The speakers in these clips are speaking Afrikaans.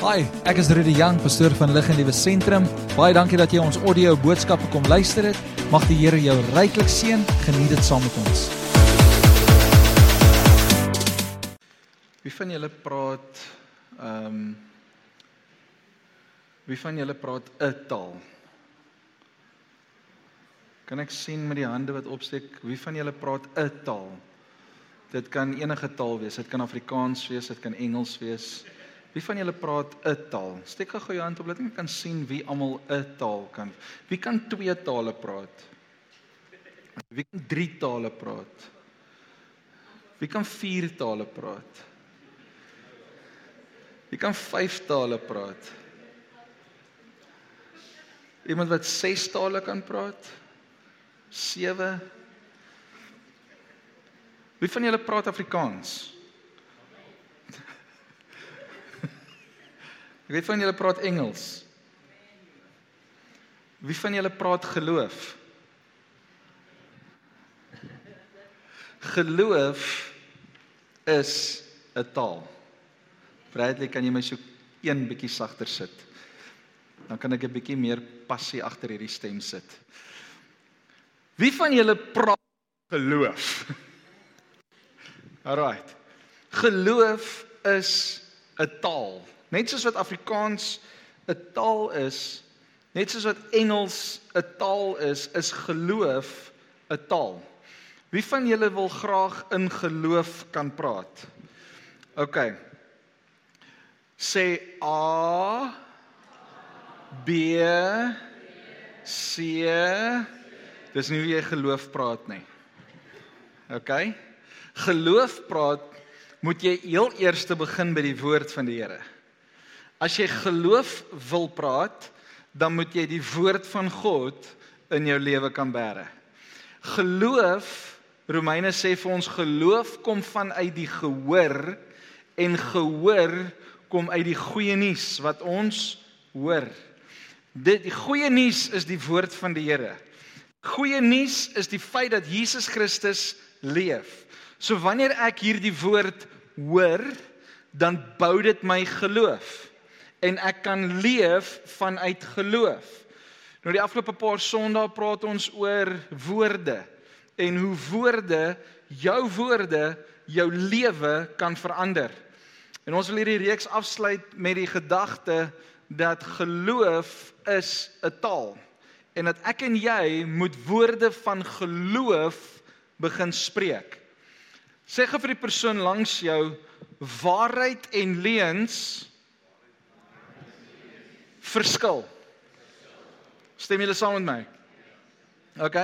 Hi, ek is Rudy Jang, pastoor van Lig en Liewe Sentrum. Baie dankie dat jy ons audio boodskappe kom luister het. Mag die Here jou ryklik seën. Geniet dit saam met ons. Wie van julle praat ehm um, Wie van julle praat 'n taal? Kan ek sien met die hande wat opsteek, wie van julle praat 'n taal? Dit kan enige taal wees. Dit kan Afrikaans wees, dit kan Engels wees. Wie van julle praat 'n taal? Steek gou jou hand op, laat ek kan sien wie almal 'n taal kan. Wie kan twee tale praat? Wie kan drie tale praat? Wie kan vier tale praat? Wie kan vyf tale praat? Iemand wat ses tale kan praat? 7 Wie van julle praat Afrikaans? Ek weet van julle praat Engels. Wie van julle praat geloof? Geloof is 'n taal. Bradley, kan jy my so een bietjie sagter sit? Dan kan ek 'n bietjie meer passie agter hierdie stem sit. Wie van julle praat geloof? Alraight. Geloof is 'n taal. Net soos wat Afrikaans 'n taal is, net soos wat Engels 'n taal is, is geloof 'n taal. Wie van julle wil graag in geloof kan praat? OK. Sê A B C Dis nie hoe jy geloof praat nie. OK? Geloof praat moet jy heel eers begin by die woord van die Here. As jy geloof wil praat, dan moet jy die woord van God in jou lewe kan bære. Geloof, Romeine sê vir ons geloof kom vanuit die gehoor en gehoor kom uit die goeie nuus wat ons hoor. Dit die goeie nuus is die woord van die Here. Goeie nuus is die feit dat Jesus Christus leef. So wanneer ek hierdie woord hoor, dan bou dit my geloof en ek kan leef vanuit geloof. Nou die afgelope paar Sondae praat ons oor woorde en hoe woorde, jou woorde, jou lewe kan verander. En ons wil hierdie reeks afsluit met die gedagte dat geloof is 'n taal en dat ek en jy moet woorde van geloof begin spreek. Sê gou vir die persoon langs jou waarheid en leuns verskil. Stem julle saam met my? OK.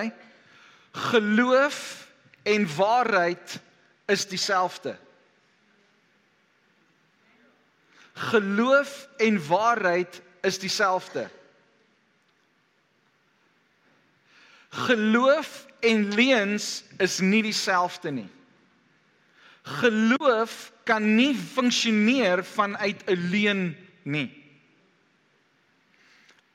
Geloof en waarheid is dieselfde. Geloof en waarheid is dieselfde. Geloof en leuns is nie dieselfde nie. Geloof kan nie funksioneer vanuit 'n leuen nie.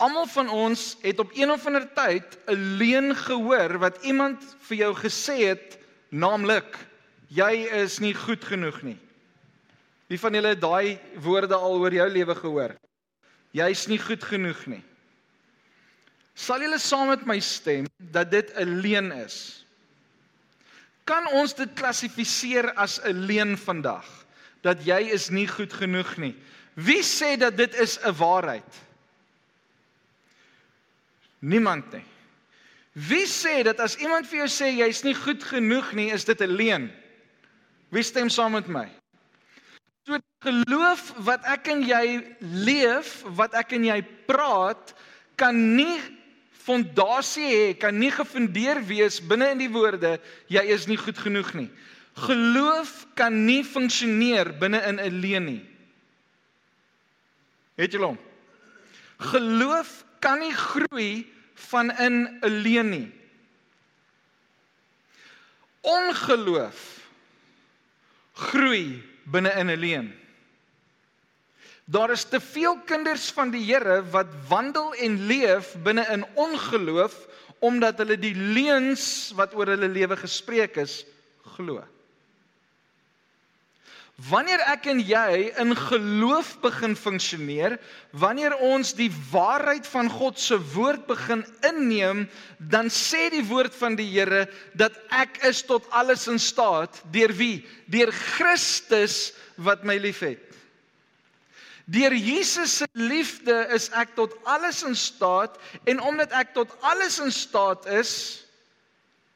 Almal van ons het op een of ander tyd 'n leuen gehoor wat iemand vir jou gesê het, naamlik jy is nie goed genoeg nie. Wie van julle het daai woorde al oor jou lewe gehoor? Jy's nie goed genoeg nie. Sal julle saam met my stem dat dit 'n leuen is? Kan ons dit klassifiseer as 'n leuen vandag dat jy is nie goed genoeg nie? Wie sê dat dit is 'n waarheid? Niemand nie. Wie sê dat as iemand vir jou sê jy's nie goed genoeg nie, is dit 'n leuen? Wie stem saam met my? So geloof wat ek en jy leef, wat ek en jy praat, kan nie fondasie hê, kan nie gefundeer wees binne in die woorde jy is nie goed genoeg nie. Geloof kan nie funksioneer binne in 'n leuen nie. Het julle hom? Geloof kan nie groei van in 'n leuen nie. Ongeloof groei binne in 'n leuen. Daar is te veel kinders van die Here wat wandel en leef binne in ongeloof omdat hulle die leuns wat oor hulle lewe gespreek is glo. Wanneer ek en jy in geloof begin funksioneer, wanneer ons die waarheid van God se woord begin inneem, dan sê die woord van die Here dat ek is tot alles in staat deur wie? Deur Christus wat my liefhet. Deur Jesus se liefde is ek tot alles in staat en omdat ek tot alles in staat is,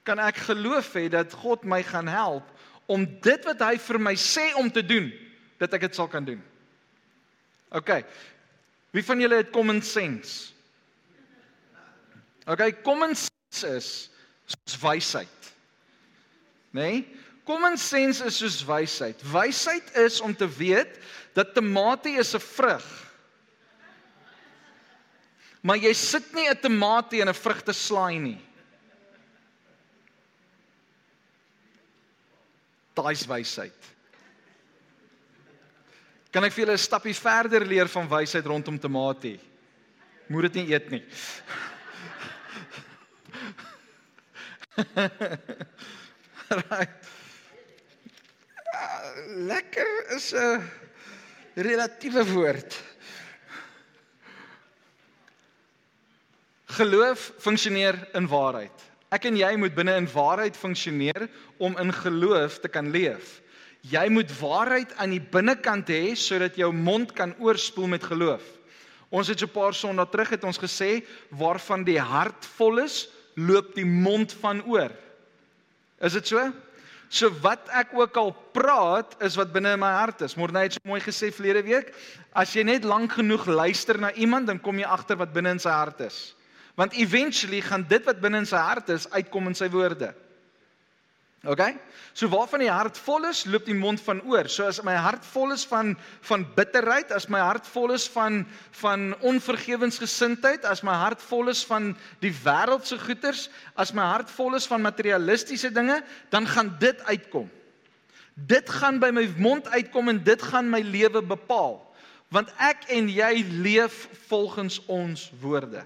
kan ek geloof hê dat God my gaan help om dit wat hy vir my sê om te doen, dat ek dit sal kan doen. OK. Wie van julle het common sense? OK, common sense is soos wysheid. Né? Nee? Common sense is soos wysheid. Wysheid is om te weet dat tamatie is 'n vrug. Maar jy sit nie 'n tamatie in 'n vrugteslaai nie. Daai's wysheid. Kan ek vir julle 'n stappie verder leer van wysheid rondom tamatie? Moet dit nie eet nie. right. Uh, lekker is 'n relatiewe woord. Geloof funksioneer in waarheid. Ek en jy moet binne in waarheid funksioneer om in geloof te kan leef. Jy moet waarheid aan die binnekant hê sodat jou mond kan oorspoel met geloof. Ons het so 'n paar sondae terug het ons gesê waarvan die hart vol is, loop die mond van oor. Is dit so? So wat ek ook al praat is wat binne in my hart is. Morney het so mooi gesê verlede week, as jy net lank genoeg luister na iemand, dan kom jy agter wat binne in sy hart is. Want eventually gaan dit wat binne in sy hart is uitkom in sy woorde. OK? So waarvan die hart vol is, loop die mond van oor. So as my hart vol is van van bitterheid, as my hart vol is van van onvergewensgesindheid, as my hart vol is van die wêreldse goeders, as my hart vol is van materialistiese dinge, dan gaan dit uitkom. Dit gaan by my mond uitkom en dit gaan my lewe bepaal. Want ek en jy leef volgens ons woorde.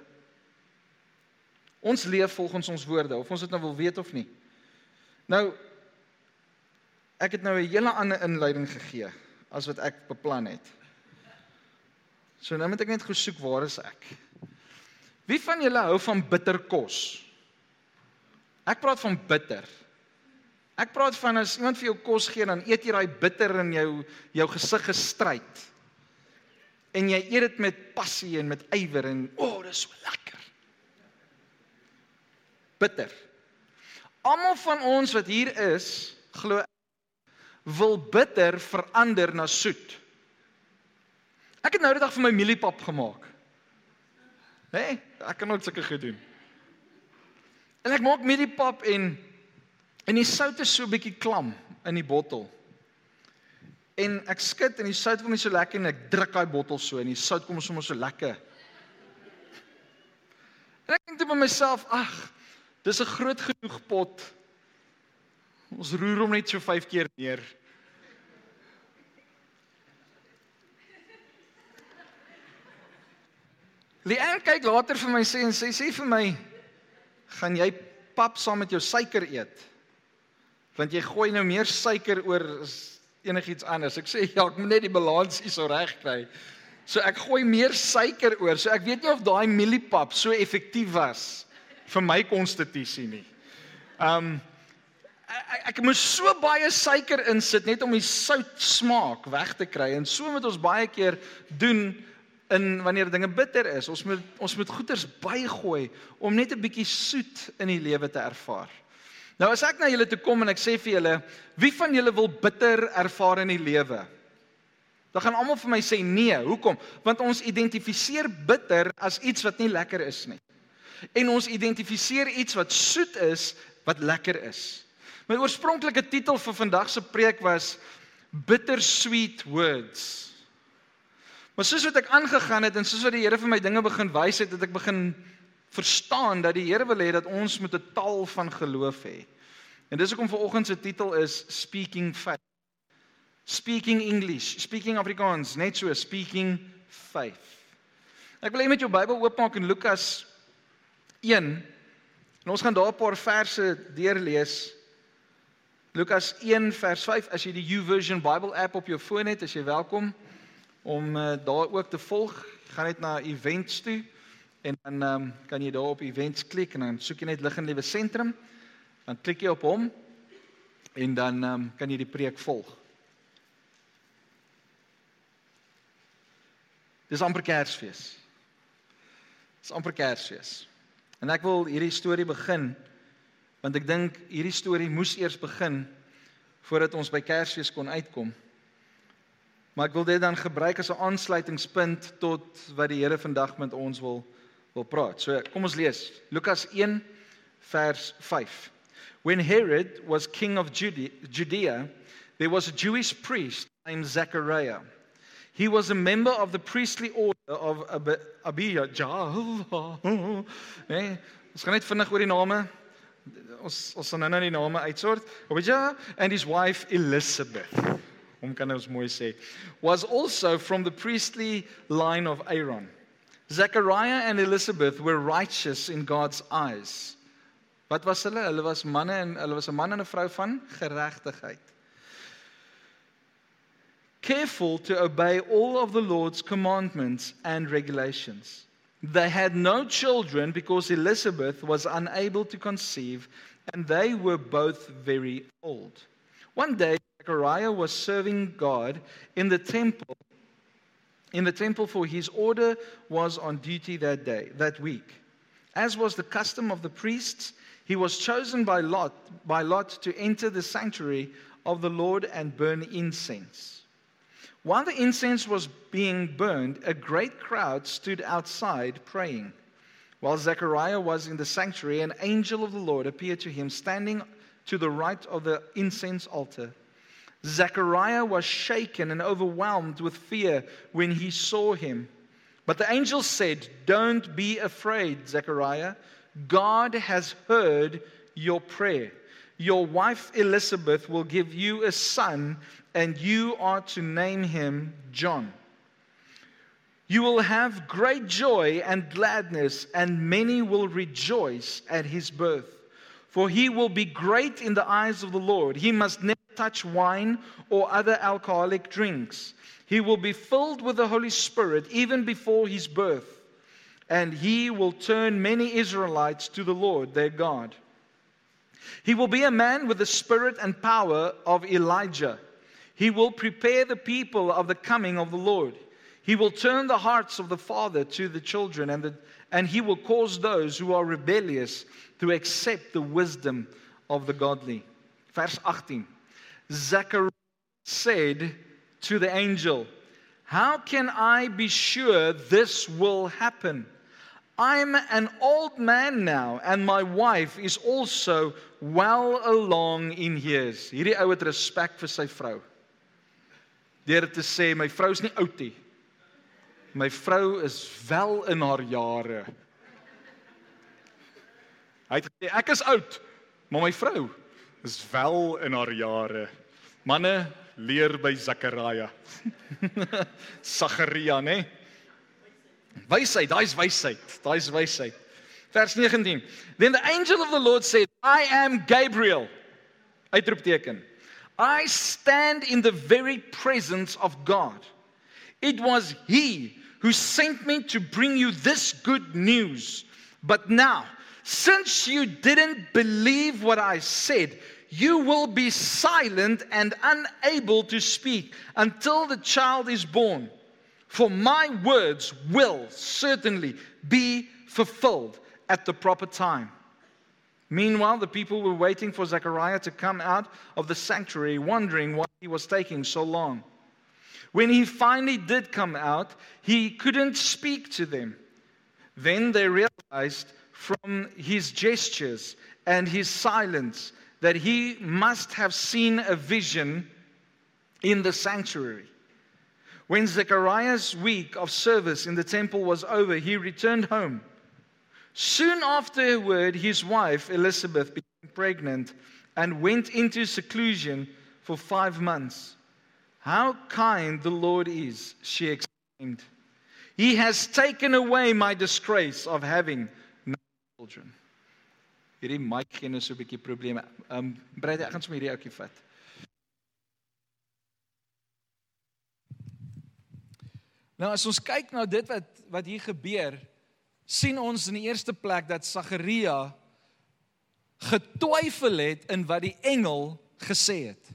Ons leef volgens ons woorde of ons dit nou wil weet of nie. Nou ek het nou 'n hele ander inleiding gegee as wat ek beplan het. So nou moet ek net gesoek waar is ek? Wie van julle hou van bitter kos? Ek praat van bitter. Ek praat van as iemand vir jou kos gee dan eet jy daai bitter in jou jou gesig gestryd. En jy eet dit met passie en met ywer en o, oh, dis so lekker bitter. Almal van ons wat hier is, glo wil bitter verander na soet. Ek het nou die dag vir my mieliepap gemaak. Hè? Nee, ek kan ook sulke goed doen. En ek maak mieliepap en en die sout is so bietjie klam in die bottel. En ek skud en die sout kom nie so lekker en ek druk daai bottel so en die sout kom sommer so lekker. En ek dink toe by myself, ag, Dis 'n groot genoeg pot. Ons roer hom net so 5 keer neer. Leanne kyk later vir my sê en sê sê vir my gaan jy pap saam met jou suiker eet? Want jy gooi nou meer suiker oor as enigiets anders. Ek sê ja, ek moet net die balans hierso reg kry. So ek gooi meer suiker oor. So ek weet nie of daai mieliepap so effektief was vir my konstitusie nie. Um ek, ek moet so baie suiker insit net om die sout smaak weg te kry en so moet ons baie keer doen in wanneer dinge bitter is. Ons moet ons moet goeders bygooi om net 'n bietjie soet in die lewe te ervaar. Nou as ek na julle toe kom en ek sê vir julle, wie van julle wil bitter ervaar in die lewe? Dan gaan almal vir my sê nee. Hoekom? Want ons identifiseer bitter as iets wat nie lekker is nie en ons identifiseer iets wat soet is, wat lekker is. My oorspronklike titel vir vandag se preek was bitter sweet words. Maar soos wat ek aangegaan het en soos wat die Here vir my dinge begin wys het, het ek begin verstaan dat die Here wil hê dat ons moet 'n taal van geloof hê. En dis hoekom vir oggend se titel is speaking faith. Speaking English, speaking Afrikaans, net so speaking faith. Ek wil hê met jou Bybel oopmaak in Lukas 1. En ons gaan daar 'n paar verse deurlees. Lukas 1 vers 5 as jy die YouVersion Bible app op jou foon het, as jy welkom om uh, daar ook te volg. Gaan net na events toe en dan um, kan jy daar op events klik en dan soek jy net lig en lewe sentrum. Dan klik jy op hom en dan um, kan jy die preek volg. Dis amper Kersfees. Dis amper Kersfees. En ek wil hierdie storie begin want ek dink hierdie storie moes eers begin voordat ons by Kersfees kon uitkom. Maar ek wil dit dan gebruik as 'n aansluitingspunt tot wat die Here vandag met ons wil wil praat. So kom ons lees Lukas 1 vers 5. When Herod was king of Judea, there was a Jewish priest named Zechariah. He was a member of the priestly order of Abijah. Nee, ons gaan net vinnig oor die name. Ons ons gaan nou nou die name uitsort. Abijah and his wife Elizabeth. Hom kan ons mooi sê. Was also from the priestly line of Aaron. Zechariah and Elizabeth were righteous in God's eyes. Wat was hulle? Hulle was manne en hulle was 'n man en 'n vrou van geregtigheid. Careful to obey all of the Lord's commandments and regulations. They had no children because Elizabeth was unable to conceive and they were both very old. One day Zechariah was serving God in the temple in the temple for his order was on duty that day, that week. As was the custom of the priests, he was chosen by lot, by lot to enter the sanctuary of the Lord and burn incense. While the incense was being burned, a great crowd stood outside praying. While Zechariah was in the sanctuary, an angel of the Lord appeared to him standing to the right of the incense altar. Zechariah was shaken and overwhelmed with fear when he saw him. But the angel said, Don't be afraid, Zechariah. God has heard your prayer. Your wife Elizabeth will give you a son, and you are to name him John. You will have great joy and gladness, and many will rejoice at his birth. For he will be great in the eyes of the Lord. He must never touch wine or other alcoholic drinks. He will be filled with the Holy Spirit even before his birth, and he will turn many Israelites to the Lord their God. He will be a man with the spirit and power of Elijah. He will prepare the people of the coming of the Lord. He will turn the hearts of the father to the children, and, the, and he will cause those who are rebellious to accept the wisdom of the godly. Verse 18. Zechariah said to the angel, How can I be sure this will happen? I'm an old man now, and my wife is also well along in years. Ou het respek vir sy vrou. Deur te sê my vrou's nie oud nie. My vrou is wel in haar jare. Hy het gesê ek is oud, maar my vrou is wel in haar jare. Manne leer by Zakaria. Sagaria, né? Wysheid, daai's wysheid, daai's wysheid. Vers 19. Then the angel of the Lord said, I am Gabriel. Uitroepteken. I stand in the very presence of God. It was he who sent me to bring you this good news. But now, since you didn't believe what I said, you will be silent and unable to speak until the child is born. For my words will certainly be fulfilled at the proper time. Meanwhile, the people were waiting for Zechariah to come out of the sanctuary, wondering why he was taking so long. When he finally did come out, he couldn't speak to them. Then they realized from his gestures and his silence that he must have seen a vision in the sanctuary. When Zechariah's week of service in the temple was over, he returned home. Soon afterward, his wife Elizabeth became pregnant and went into seclusion for five months. How kind the Lord is, she exclaimed. He has taken away my disgrace of having no children. Hierdie mic gee nou so 'n bietjie probleme. Ehm um, Brady, ek gaan sommer hierdie ouetjie vat. Nou as ons kyk na dit wat wat hier gebeur, sien ons in die eerste plek dat Sagaria getwyfel het in wat die engel gesê het.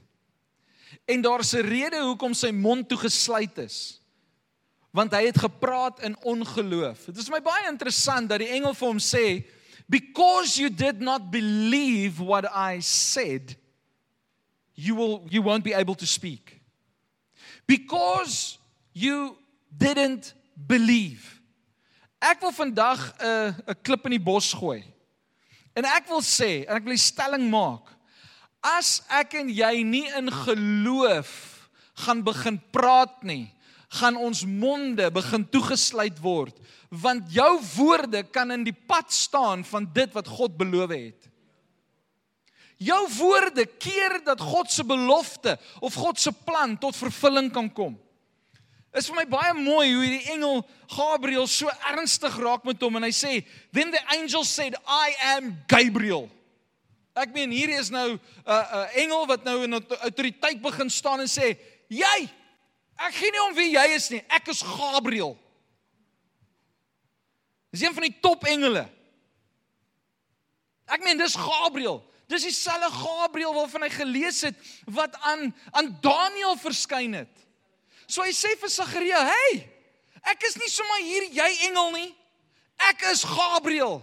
En daar's 'n rede hoekom sy mond toe gesluit is. Want hy het gepraat in ongeloof. Dit is my baie interessant dat die engel vir hom sê, "Because you did not believe what I said, you will you won't be able to speak. Because you didn't believe." Ek wil vandag 'n uh, 'n klip in die bos gooi. En ek wil sê, en ek wil 'n stelling maak. As ek en jy nie in geloof gaan begin praat nie, gaan ons monde begin toegesluit word, want jou woorde kan in die pad staan van dit wat God beloof het. Jou woorde keer dat God se belofte of God se plan tot vervulling kan kom. Is vir my baie mooi hoe hierdie engel Gabriël so ernstig raak met hom en hy sê, "Then the angel said, I am Gabriel." Ek meen hier is nou 'n uh, 'n uh, engel wat nou in autoriteit begin staan en sê: "Jy, ek gee nie om wie jy is nie. Ek is Gabriël." Dis een van die top engele. Ek meen dis Gabriël. Dis dieselfde Gabriël waarvan hy gelees het wat aan aan Daniël verskyn het. So hy sê vir Sagaria: "Hey, ek is nie sommer hier jy engel nie. Ek is Gabriël."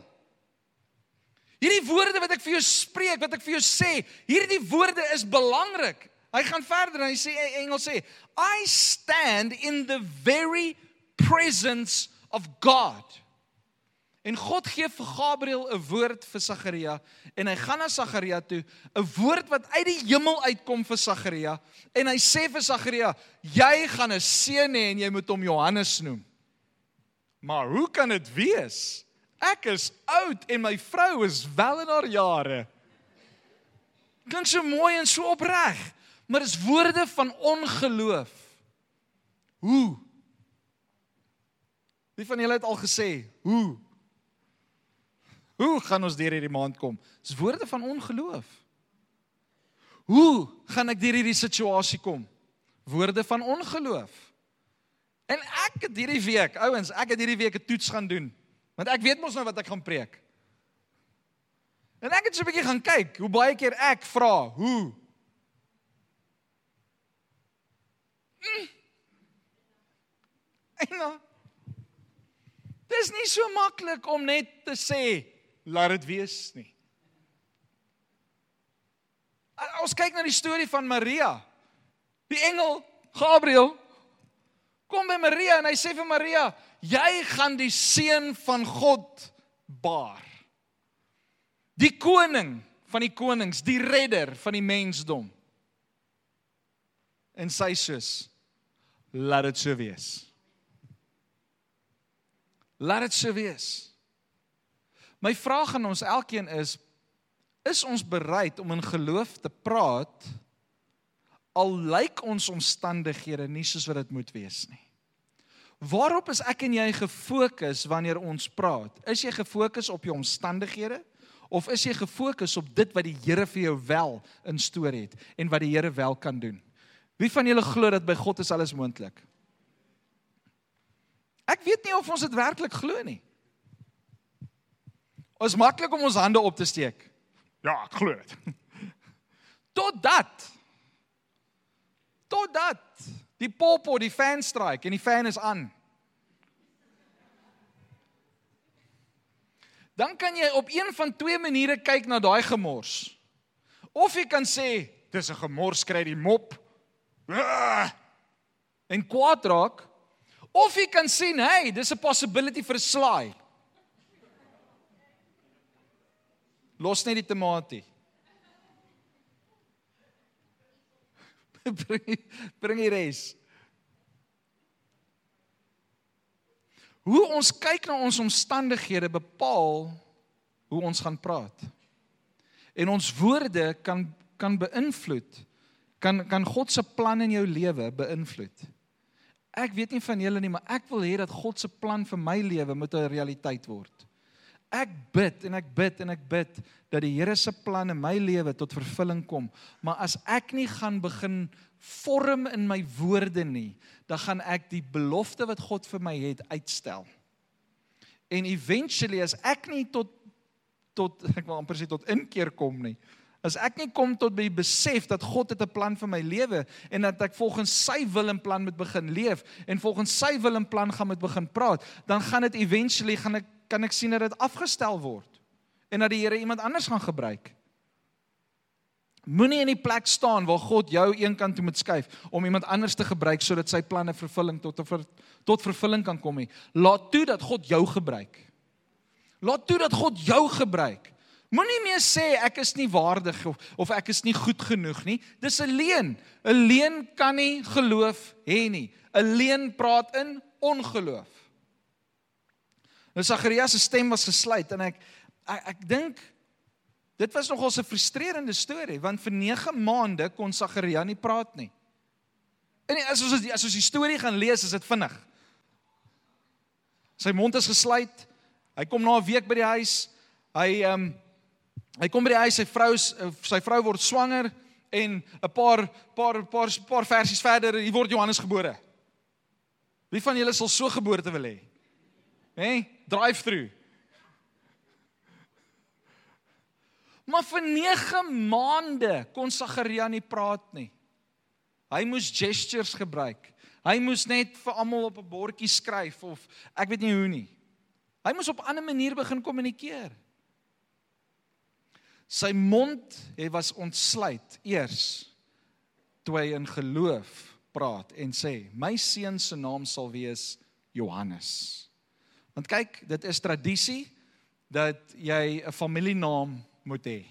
Hierdie woorde wat ek vir jou spreek, wat ek vir jou sê, hierdie woorde is belangrik. Hy gaan verder en hy sê Engels sê, I stand in the very presence of God. En God gee vir Gabriël 'n woord vir Sagaria en hy gaan na Sagaria toe, 'n woord wat uit die hemel uitkom vir Sagaria en hy sê vir Sagaria, jy gaan 'n seun hê en jy moet hom Johannes noem. Maar hoe kan dit wees? Ek is oud en my vrou is wel in haar jare. Klink so mooi en so opreg, maar dis woorde van ongeloof. Hoe? Wie van julle het al gesê, hoe? Hoe gaan ons deur hierdie maand kom? Dis woorde van ongeloof. Hoe gaan ek deur hierdie situasie kom? Woorde van ongeloof. En ek het hierdie week, ouens, ek het hierdie week 'n toets gaan doen. Want ek weet mos nou wat ek gaan preek. En ek het so 'n bietjie gaan kyk hoe baie keer ek vra, hoe? Mm. En nou Dis nie so maklik om net te sê laat dit wees nie. Ons kyk na die storie van Maria. Die engel Gabriël kom by Maria en hy sê vir Maria, jy gaan die seun van God baar. Die koning van die konings, die redder van die mensdom. En sy sê: "Laat dit so wees." Laat dit so wees. My vraag aan ons elkeen is: is ons bereid om in geloof te praat al lyk ons omstandighede nie soos wat dit moet wees nie? Waarop is ek en jy gefokus wanneer ons praat? Is jy gefokus op jou omstandighede of is jy gefokus op dit wat die Here vir jou wel instoor het en wat die Here wel kan doen? Wie van julle glo dat by God is alles moontlik? Ek weet nie of ons dit werklik glo nie. Ons maklik om ons hande op te steek. Ja, ek glo dit. Totdat totdat Die popo, die fan strike en die fan is aan. Dan kan jy op een van twee maniere kyk na daai gemors. Of jy kan sê dis 'n gemors kry die mop. En kwaad raak. Of jy kan sien, hey, dis 'n possibility vir 'n slaai. Los net die tamatie. bring bring die res. Hoe ons kyk na ons omstandighede bepaal hoe ons gaan praat. En ons woorde kan kan beïnvloed kan kan God se plan in jou lewe beïnvloed. Ek weet nie van julle nie, maar ek wil hê dat God se plan vir my lewe moet 'n realiteit word. Ek bid en ek bid en ek bid dat die Here se plan in my lewe tot vervulling kom. Maar as ek nie gaan begin vorm in my woorde nie, dan gaan ek die belofte wat God vir my het uitstel. En eventually as ek nie tot tot ek wil amper sê tot inkeer kom nie. As ek nie kom tot by besef dat God het 'n plan vir my lewe en dat ek volgens sy wil en plan moet begin leef en volgens sy wil en plan gaan moet begin praat, dan gaan dit eventually gaan ek kan ek sien dat dit afgestel word en dat die Here iemand anders gaan gebruik. Moenie in die plek staan waar God jou een kant toe moet skuif om iemand anders te gebruik sodat sy planne vervulling tot tot vervulling kan kom nie. Laat toe dat God jou gebruik. Laat toe dat God jou gebruik. Moenie meer sê ek is nie waardig of, of ek is nie goed genoeg nie. Dis 'n leuen. 'n Leuen kan nie geloof hê nie. 'n Leuen praat in ongeloof. Nou Sagarias se stem was gesluit en ek ek, ek dink dit was nogal 'n frustrerende storie want vir 9 maande kon Sagaria nie praat nie. En as ons as ons die storie gaan lees, is dit vinnig. Sy mond is gesluit. Hy kom na 'n week by die huis. Hy ehm um, hy kom by die huis, sy vrou sy vrou word swanger en 'n paar paar paar paar versies verder, hier word Johannes gebore. Wie van julle sal so geboorte wil hê? Hè? Hey, drive through. Maar vir 9 maande kon Sagaria nie praat nie. Hy moes gestures gebruik. Hy moes net vir almal op 'n bordjie skryf of ek weet nie hoe nie. Hy moes op 'n ander manier begin kommunikeer. Sy mond het was ontsluit eers toe hy in geloof praat en sê my seun se naam sal wees Johannes. Want kyk, dit is tradisie dat jy 'n familienaam moet hê.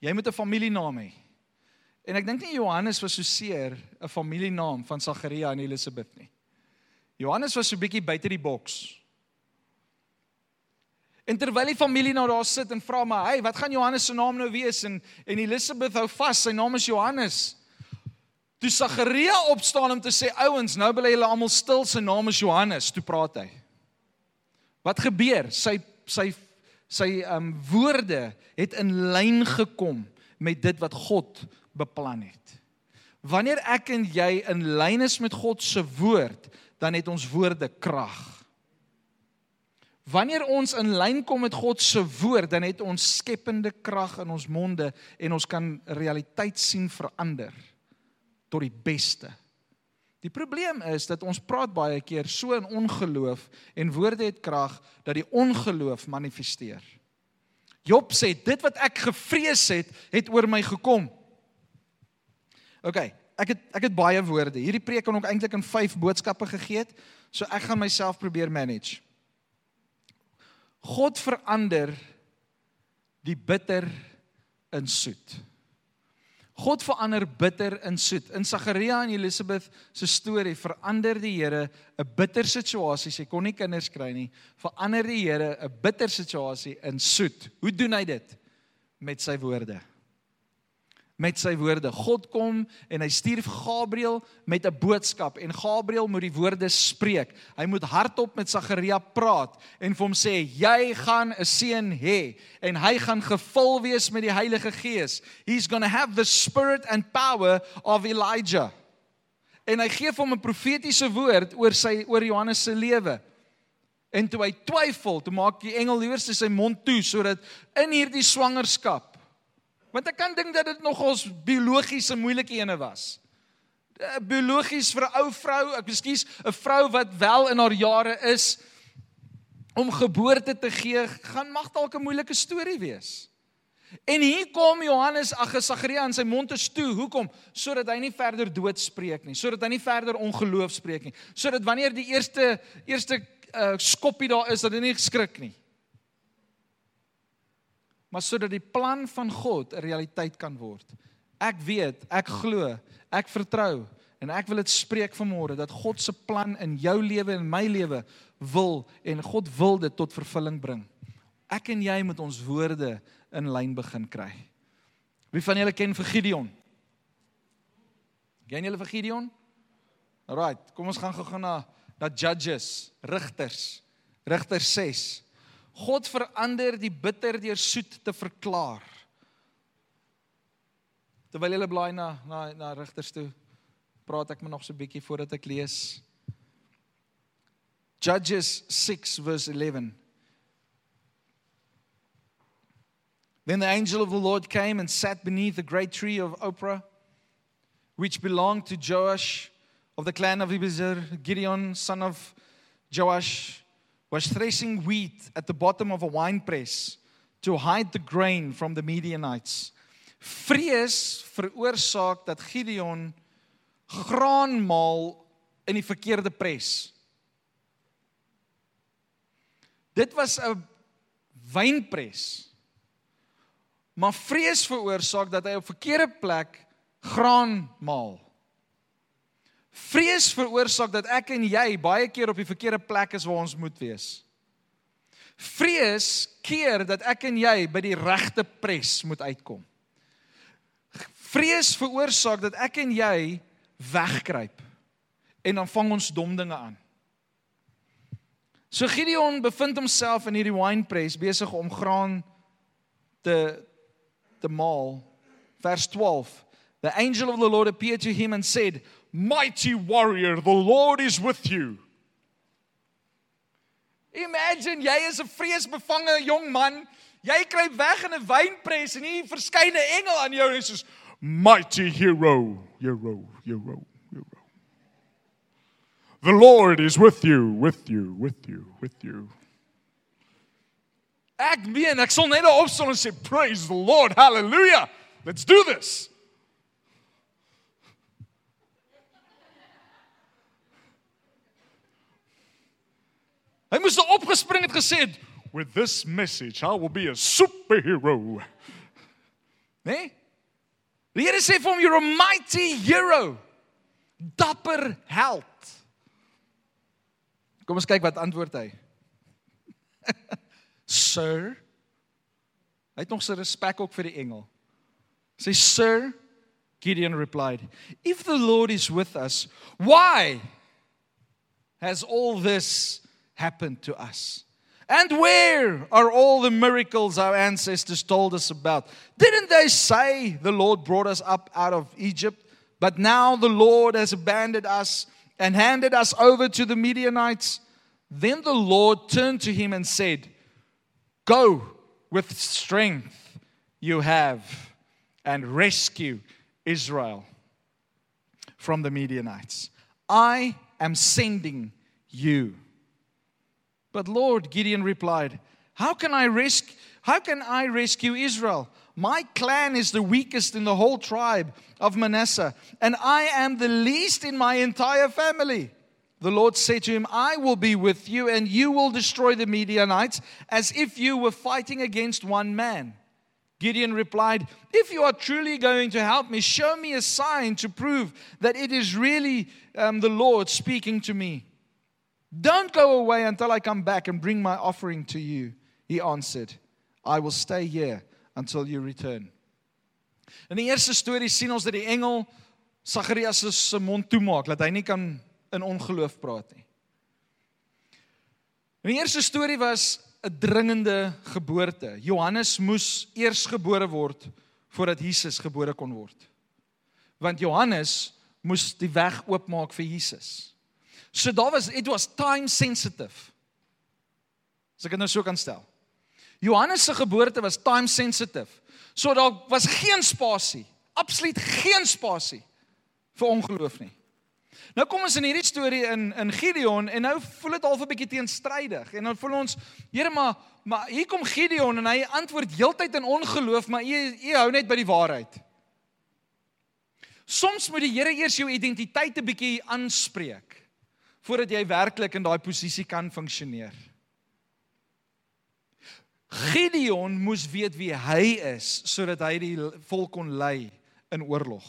Jy moet 'n familienaam hê. En ek dink nie Johannes was so seer 'n familienaam van Sagaria en Elisabeth nie. Johannes was so bietjie buite die boks. En terwyl die familie nou daar sit en vra maar, "Hey, wat gaan Johannes se naam nou wees?" en en Elisabeth hou vas, sy naam is Johannes. Toe Sagaria opstaan om te sê, "Ouens, nou bly julle almal stil, sy naam is Johannes." Toe praat hy. Wat gebeur? Sy sy sy um woorde het in lyn gekom met dit wat God beplan het. Wanneer ek en jy in lyn is met God se woord, dan het ons woorde krag. Wanneer ons in lyn kom met God se woord, dan het ons skepende krag in ons monde en ons kan realiteit sien verander tot die beste. Die probleem is dat ons praat baie keer so in ongeloof en woorde het krag dat die ongeloof manifesteer. Job sê dit wat ek gevrees het, het oor my gekom. OK, ek het ek het baie woorde. Hierdie preek kan ook eintlik in 5 boodskappe gegee het, so ek gaan myself probeer manage. God verander die bitter in soet. God verander bitter in soet. In Sagaria en Elisabeth se storie verander die Here 'n bitter situasie, sy kon nie kinders kry nie, verander die Here 'n bitter situasie in soet. Hoe doen hy dit? Met sy woorde met sy woorde. God kom en hy stuur Gabriël met 'n boodskap en Gabriël moet die woorde spreek. Hy moet hardop met Sagaria praat en vir hom sê jy gaan 'n seun hê en hy gaan gevul wees met die Heilige Gees. He's going to have the spirit and power of Elijah. En hy gee vir hom 'n profetiese woord oor sy oor Johannes se lewe. En toe hy twyfel, toe maak die engel eers sy mond toe sodat in hierdie swangerskap Want ek kan dink dat dit nog ons biologiese moeilike ene was. Eh, biologies vir 'n ou vrou, ek ekskuus, 'n vrou wat wel in haar jare is om geboorte te gee, gaan mag dalk 'n moeilike storie wees. En hier kom Johannes ag Sagaria in sy mond is toe. Hoekom? Sodat hy nie verder dood spreek nie, sodat hy nie verder ongeloof spreek nie, sodat wanneer die eerste eerste uh, skoppie daar is dat hy nie skrik nie maar sodat die plan van God 'n realiteit kan word. Ek weet, ek glo, ek vertrou en ek wil dit spreek vanmôre dat God se plan in jou lewe en my lewe wil en God wil dit tot vervulling bring. Ek en jy moet ons woorde in lyn begin kry. Wie van julle ken vir Gideon? Ken julle vir Gideon? Alraight, kom ons gaan gou-gou na na Judges, Rigters. Rigters 6. God verander die bitter deur soet te verklaar. Terwyl jy blaai na na na Rigters toe, praat ek maar nog so 'n bietjie voordat ek lees. Judges 6 verse 11. Then the angel of the Lord came and sat beneath the great tree of Oprah, which belonged to Joash of the clan of Abiezer. Gideon, son of Joash, was threshing wheat at the bottom of a winepress to hide the grain from the Midianites. Vrees veroorsaak dat Gideon graan maal in die verkeerde pres. Dit was 'n wynpres maar vrees veroorsaak dat hy op verkeerde plek graan maal. Vrees veroorsaak dat ek en jy baie keer op die verkeerde plek is waar ons moet wees. Vrees keer dat ek en jy by die regte pres moet uitkom. Vrees veroorsaak dat ek en jy wegkruip en dan vang ons dom dinge aan. So Gideon bevind homself in hierdie winepress besig om graan te the mall. Verse 12. The angel of the Lord appeared to him and said, Mighty warrior, the Lord is with you. Imagine jy is 'n vreesbevange jong man. Jy kruip weg in 'n wynpres en hier verskyn 'n engel aan jou en sê mighty hero, hero, hero, hero. The Lord is with you, with you, with you, with you. Ek meen, ek sal net opstaan en sê praise the Lord. Hallelujah. Let's do this. Hy moes opgespring het gesê with this message I will be a superhero. Nee? Die Here sê vir hom you're a mighty hero. Dapper held. Kom ons kyk wat antwoord hy. Sir. Hy het nog sy respek ook vir die engel. Sê Sir, Gideon replied, If the Lord is with us, why has all this happened to us? And where are all the miracles our ancestors told us about? Didn't they say the Lord brought us up out of Egypt? But now the Lord has abandoned us and handed us over to the Midianites. Then the Lord turned to him and said, Go with strength you have and rescue Israel from the Midianites. I am sending you. But Lord, Gideon replied, How can I rescue? How can I rescue Israel? My clan is the weakest in the whole tribe of Manasseh, and I am the least in my entire family. The Lord said to him, I will be with you, and you will destroy the Midianites as if you were fighting against one man. Gideon replied, If you are truly going to help me, show me a sign to prove that it is really um, the Lord speaking to me. Don't go away until I come back and bring my offering to you. He answered, I will stay here until you return. In die eerste storie sien ons dat die engel Sagarius se mond toemaak dat hy nie kan in ongeloof praat nie. Die eerste storie was 'n dringende geboorte. Johannes moes eers gebore word voordat Jesus gebore kon word. Want Johannes moes die weg oopmaak vir Jesus. So daar was it was time sensitive. As ek dit nou so kan stel. Johannes se geboorte was time sensitive. So daar was geen spasie, absoluut geen spasie vir ongeloof nie. Nou kom ons in hierdie storie in in Gideon en nou voel dit half 'n bietjie teenstrydig en dan voel ons Here maar maar hier kom Gideon en hy antwoord heeltyd in ongeloof maar u u hou net by die waarheid. Soms moet die Here eers jou identiteit 'n bietjie aanspreek voordat jy werklik in daai posisie kan funksioneer. Gideon moes weet wie hy is sodat hy die volk kon lei in oorlog.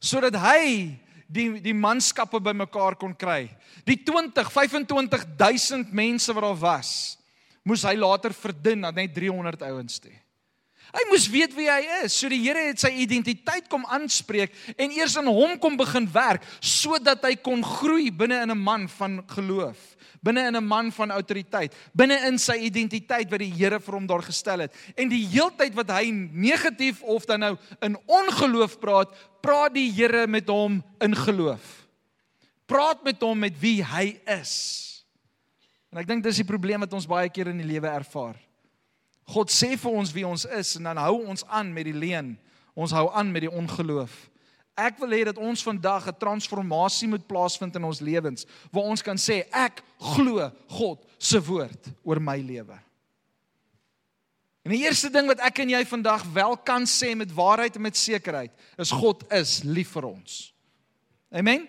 Sodat hy die die manskappe bymekaar kon kry. Die 20, 25000 mense wat daar was, moes hy later verdun na net 300 ouens toe. Hy moes weet wie hy is. So die Here het sy identiteit kom aanspreek en eers in hom kom begin werk sodat hy kon groei binne in 'n man van geloof, binne in 'n man van autoriteit, binne in sy identiteit wat die Here vir hom daar gestel het. En die heeltyd wat hy negatief of dan nou in ongeloof praat, praat die Here met hom in geloof. Praat met hom met wie hy is. En ek dink dis die probleem wat ons baie keer in die lewe ervaar. God sê vir ons wie ons is en dan hou ons aan met die leuen. Ons hou aan met die ongeloof. Ek wil hê dat ons vandag 'n transformasie moet plaasvind in ons lewens waar ons kan sê ek glo God se woord oor my lewe. En die eerste ding wat ek en jy vandag wel kan sê met waarheid en met sekerheid is God is lief vir ons. Amen.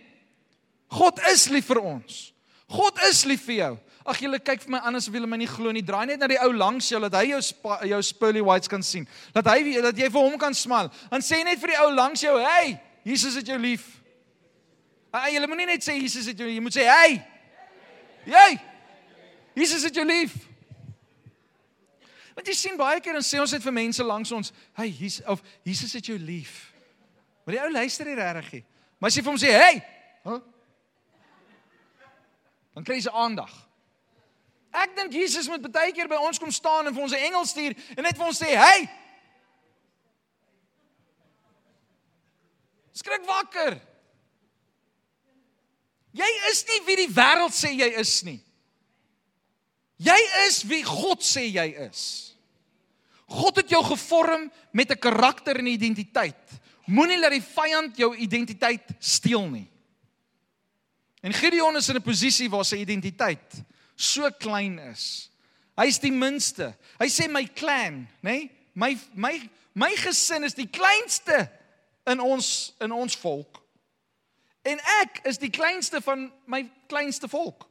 God is lief vir ons. God is lief vir jou. Ag julle kyk vir my anders of julle my nie glo nie. Draai net na die ou langs jou dat hy jou jou pearly whites kan sien. Dat hy dat jy vir hom kan smaal. Dan sê net vir die ou langs jou, "Hey, Jesus het jou lief. Ag jy moenie net sê Jesus het jou lief, jy moet sê hey. Jy. Jesus het jou lief. Want jy sien baie keer dan sê ons dit vir mense langs ons, hey Jesus of Jesus het jou lief. Maar die ou luister nie regtig nie. Maar as jy vir hom sê hey, huh? dan kry jy se aandag. Ek dink Jesus moet baie keer by ons kom staan en vir ons 'n engel stuur en net vir ons sê hey. Skrik wakker. Jy is nie wie die wêreld sê jy is nie. Jy is wie God sê jy is. God het jou gevorm met 'n karakter en 'n identiteit. Moenie laat die vyand jou identiteit steel nie. En Gideon is in 'n posisie waar sy identiteit so klein is. Hy's die minste. Hy sê my clan, nê? Nee? My my my gesin is die kleinste in ons in ons volk. En ek is die kleinste van my kleinste volk.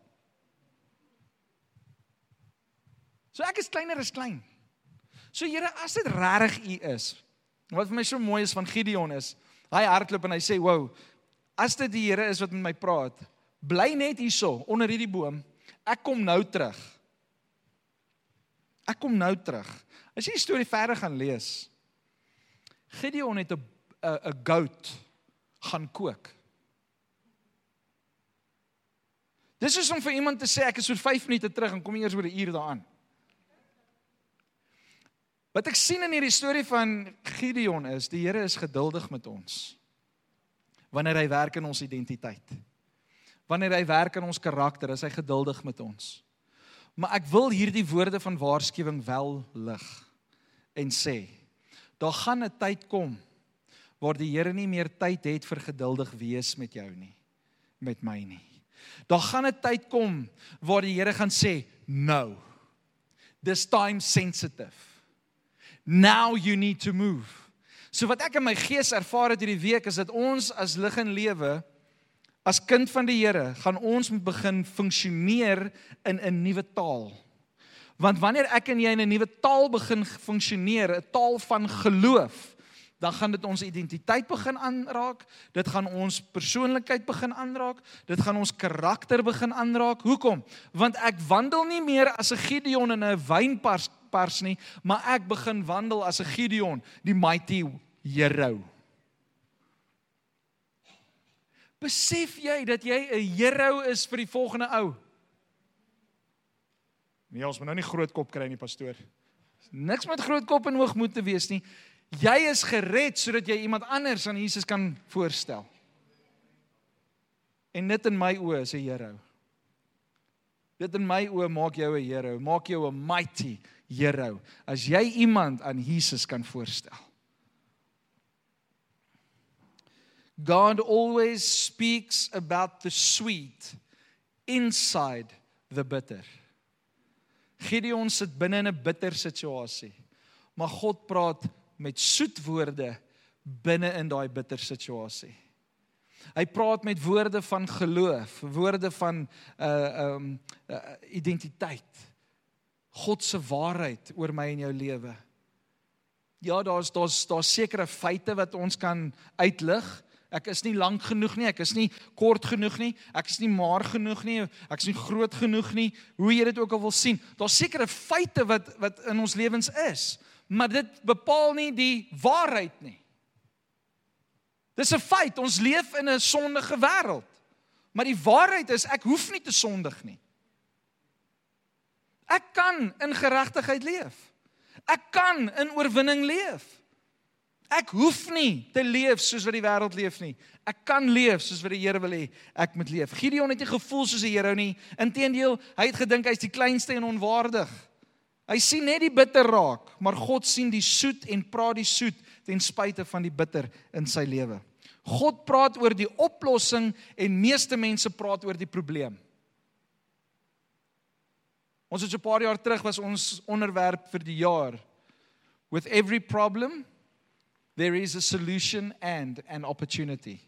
So ek is kleiner as klein. So Here, as dit regtig U is. Wat vir my so mooi is van Gideon is, hy hardloop en hy sê, "Wow, as dit die Here is wat met my praat, bly net hierso onder hierdie boom. Ek kom nou terug." Ek kom nou terug. As jy die storie verder gaan lees, Gideon het 'n 'n goat gaan kook. Dis is om vir iemand te sê ek is so 5 minute terug en kom eers oor 'n uur daaraan. Wat ek sien in hierdie storie van Gideon is, die Here is geduldig met ons. Wanneer hy werk in ons identiteit. Wanneer hy werk in ons karakter, is hy geduldig met ons. Maar ek wil hierdie woorde van waarskuwing wel lig en sê, daar gaan 'n tyd kom waar die Here nie meer tyd het vir geduldig wees met jou nie, met my nie. Daar gaan 'n tyd kom waar die Here gaan sê, "No. This time sensitive. Now you need to move." So wat ek in my gees ervaar het hierdie week is dat ons as lig en lewe as kind van die Here gaan ons moet begin funksioneer in 'n nuwe taal. Want wanneer ek en jy in 'n nuwe taal begin funksioneer, 'n taal van geloof, dan gaan dit ons identiteit begin aanraak. Dit gaan ons persoonlikheid begin aanraak. Dit gaan ons karakter begin aanraak. Hoekom? Want ek wandel nie meer as 'n Gideon in 'n wynpars pars nie, maar ek begin wandel as 'n Gideon, die mighty hero. Besef jy dat jy 'n hero is vir die volgende ou? Nee, ons moet nou nie groot kop kry nie, pastoor. Niks met groot kop en hoogmoed te wees nie. Jy is gered sodat jy iemand anders aan Jesus kan voorstel. En dit in my oë is 'n hero. Dit in my oë maak jou 'n hero, maak jou 'n mighty hero as jy iemand aan Jesus kan voorstel. God always speaks about the sweet inside the bitter. Gideon sit binne in 'n bitter situasie. Maar God praat met soet woorde binne in daai bitter situasie. Hy praat met woorde van geloof, woorde van 'n uh, um uh, identiteit. God se waarheid oor my en jou lewe. Ja, daar's daar's daar's sekere feite wat ons kan uitlig. Ek is nie lank genoeg nie, ek is nie kort genoeg nie, ek is nie maar genoeg nie, ek is nie groot genoeg nie, hoe jy dit ook al wil sien. Daar's sekere feite wat wat in ons lewens is maar dit bepaal nie die waarheid nie. Dis 'n feit, ons leef in 'n sondige wêreld. Maar die waarheid is ek hoef nie te sondig nie. Ek kan in geregtigheid leef. Ek kan in oorwinning leef. Ek hoef nie te leef soos wat die wêreld leef nie. Ek kan leef soos wat die Here wil hê ek moet leef. Gideon het nie gevoel soos 'n hero nie. Inteendeel, hy het gedink hy's die kleinste en onwaardig. Hy sien net die bitter raak, maar God sien die soet en praat die soet ten spyte van die bitter in sy lewe. God praat oor die oplossing en meeste mense praat oor die probleem. Ons het so 'n paar jaar terug was ons onderwerp vir die jaar with every problem there is a solution and an opportunity.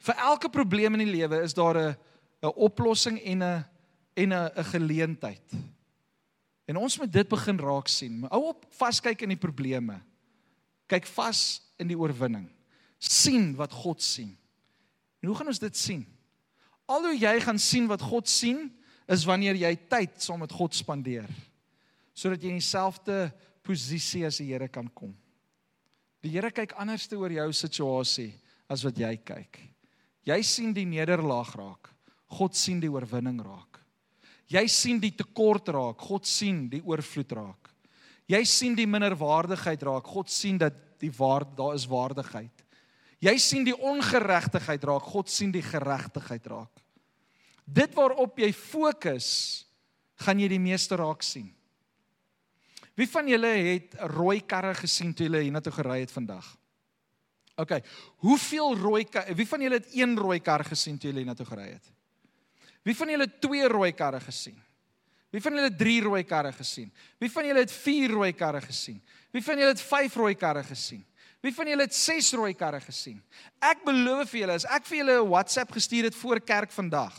Vir elke probleem in die lewe is daar 'n 'n oplossing en 'n en 'n 'n geleentheid. En ons moet dit begin raak sien. Hou op vaskyk in die probleme. Kyk vas in die oorwinning. sien wat God sien. En hoe gaan ons dit sien? Al hoe jy gaan sien wat God sien, is wanneer jy tyd saam met God spandeer sodat jy in dieselfde posisie as die Here kan kom. Die Here kyk anders te oor jou situasie as wat jy kyk. Jy sien die nederlaag raak. God sien die oorwinning raak. Jy sien die tekort raak. God sien die oorvloed raak. Jy sien die minderwaardigheid raak. God sien dat die waarde daar is waardigheid. Jy sien die ongeregtigheid raak. God sien die geregtigheid raak. Dit waarop jy fokus, gaan jy die meeste raak sien. Wie van julle het rooi karre gesien toe julle hiernatoe gery het vandag? OK. Hoeveel rooi? Wie van julle het een rooi kar gesien toe julle hiernatoe gery het? Wie van julle het twee rooi karre gesien? Wie van julle het drie rooi karre gesien? Wie van julle het vier rooi karre gesien? Wie van julle het vyf rooi karre gesien? Wie van julle het ses rooi karre gesien? Ek beloof vir julle, as ek vir julle 'n WhatsApp gestuur het voor kerk vandag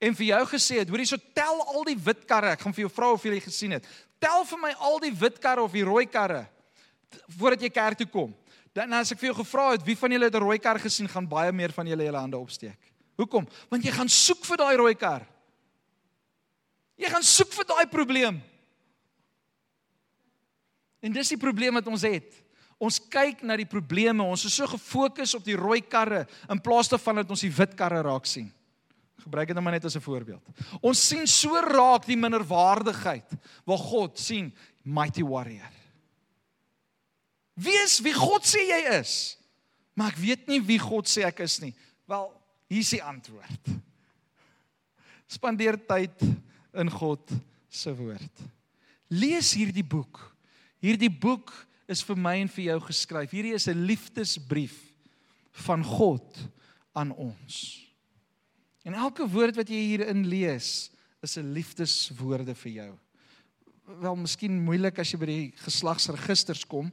en vir jou gesê het, hoorie, so tel al die wit karre, ek gaan vir jou vra of jy dit gesien het. Tel vir my al die wit karre of die rooi karre voordat jy kerk toe kom. Dan as ek vir jou gevra het wie van julle het 'n rooi kar gesien, gaan baie meer van julle julle hande opsteek. Hoekom? Want jy gaan soek vir daai rooi kar. Jy gaan soek vir daai probleem. En dis die probleem wat ons het. Ons kyk na die probleme, ons is so gefokus op die rooi karre in plaas daarvan dat ons die wit karre raak sien. Gebruik dit nou maar net as 'n voorbeeld. Ons sien so raak die minderwaardigheid waar God sien mighty warrior. Wie is wie God sê jy is? Maar ek weet nie wie God sê ek is nie. Wel, hier is die antwoord. Spandeer tyd in God se woord. Lees hierdie boek. Hierdie boek is vir my en vir jou geskryf. Hierdie is 'n liefdesbrief van God aan ons. En elke woord wat jy hierin lees, is 'n liefdeswoorde vir jou. Wel, miskien moeilik as jy by die geslagsregisters kom.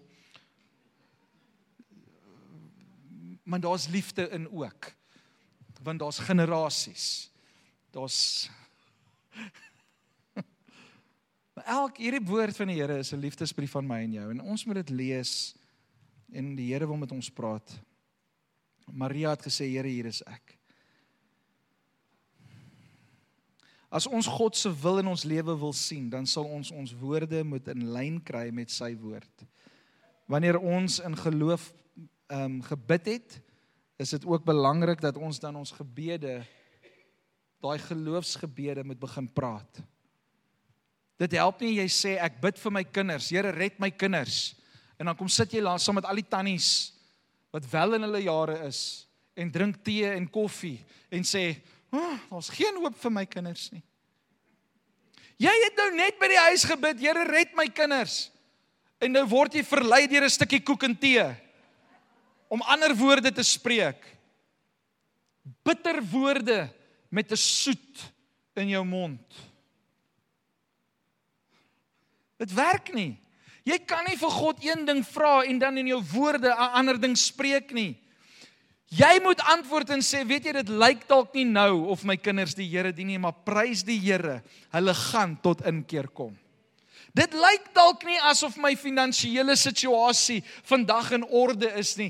Maar daar's liefde in ook. Want daar's generasies. Daar's Maar elk hierdie woord van die Here is 'n liefdesbrief van my en jou en ons moet dit lees en die Here wil met ons praat. Maria het gesê Here, hier is ek. As ons God se wil in ons lewe wil sien, dan sal ons ons woorde moet in lyn kry met sy woord. Wanneer ons in geloof ehm um, gebid het, is dit ook belangrik dat ons dan ons gebede daai geloofsgebede moet begin praat. Dit help nie jy sê ek bid vir my kinders, Here red my kinders. En dan kom sit jy langs saam met al die tannies wat wel in hulle jare is en drink tee en koffie en sê, oh, "Daar's geen hoop vir my kinders nie." Jy het nou net by die huis gebid, Here red my kinders. En nou word jy verlei deur 'n stukkie koek en tee om ander woorde te spreek. Bitter woorde met 'n soet in jou mond. Dit werk nie. Jy kan nie vir God een ding vra en dan in jou woorde 'n ander ding spreek nie. Jy moet antwoord en sê, weet jy dit lyk dalk nie nou of my kinders die Here dien nie, maar prys die Here, hulle gaan tot inkeer kom. Dit lyk dalk nie asof my finansiële situasie vandag in orde is nie.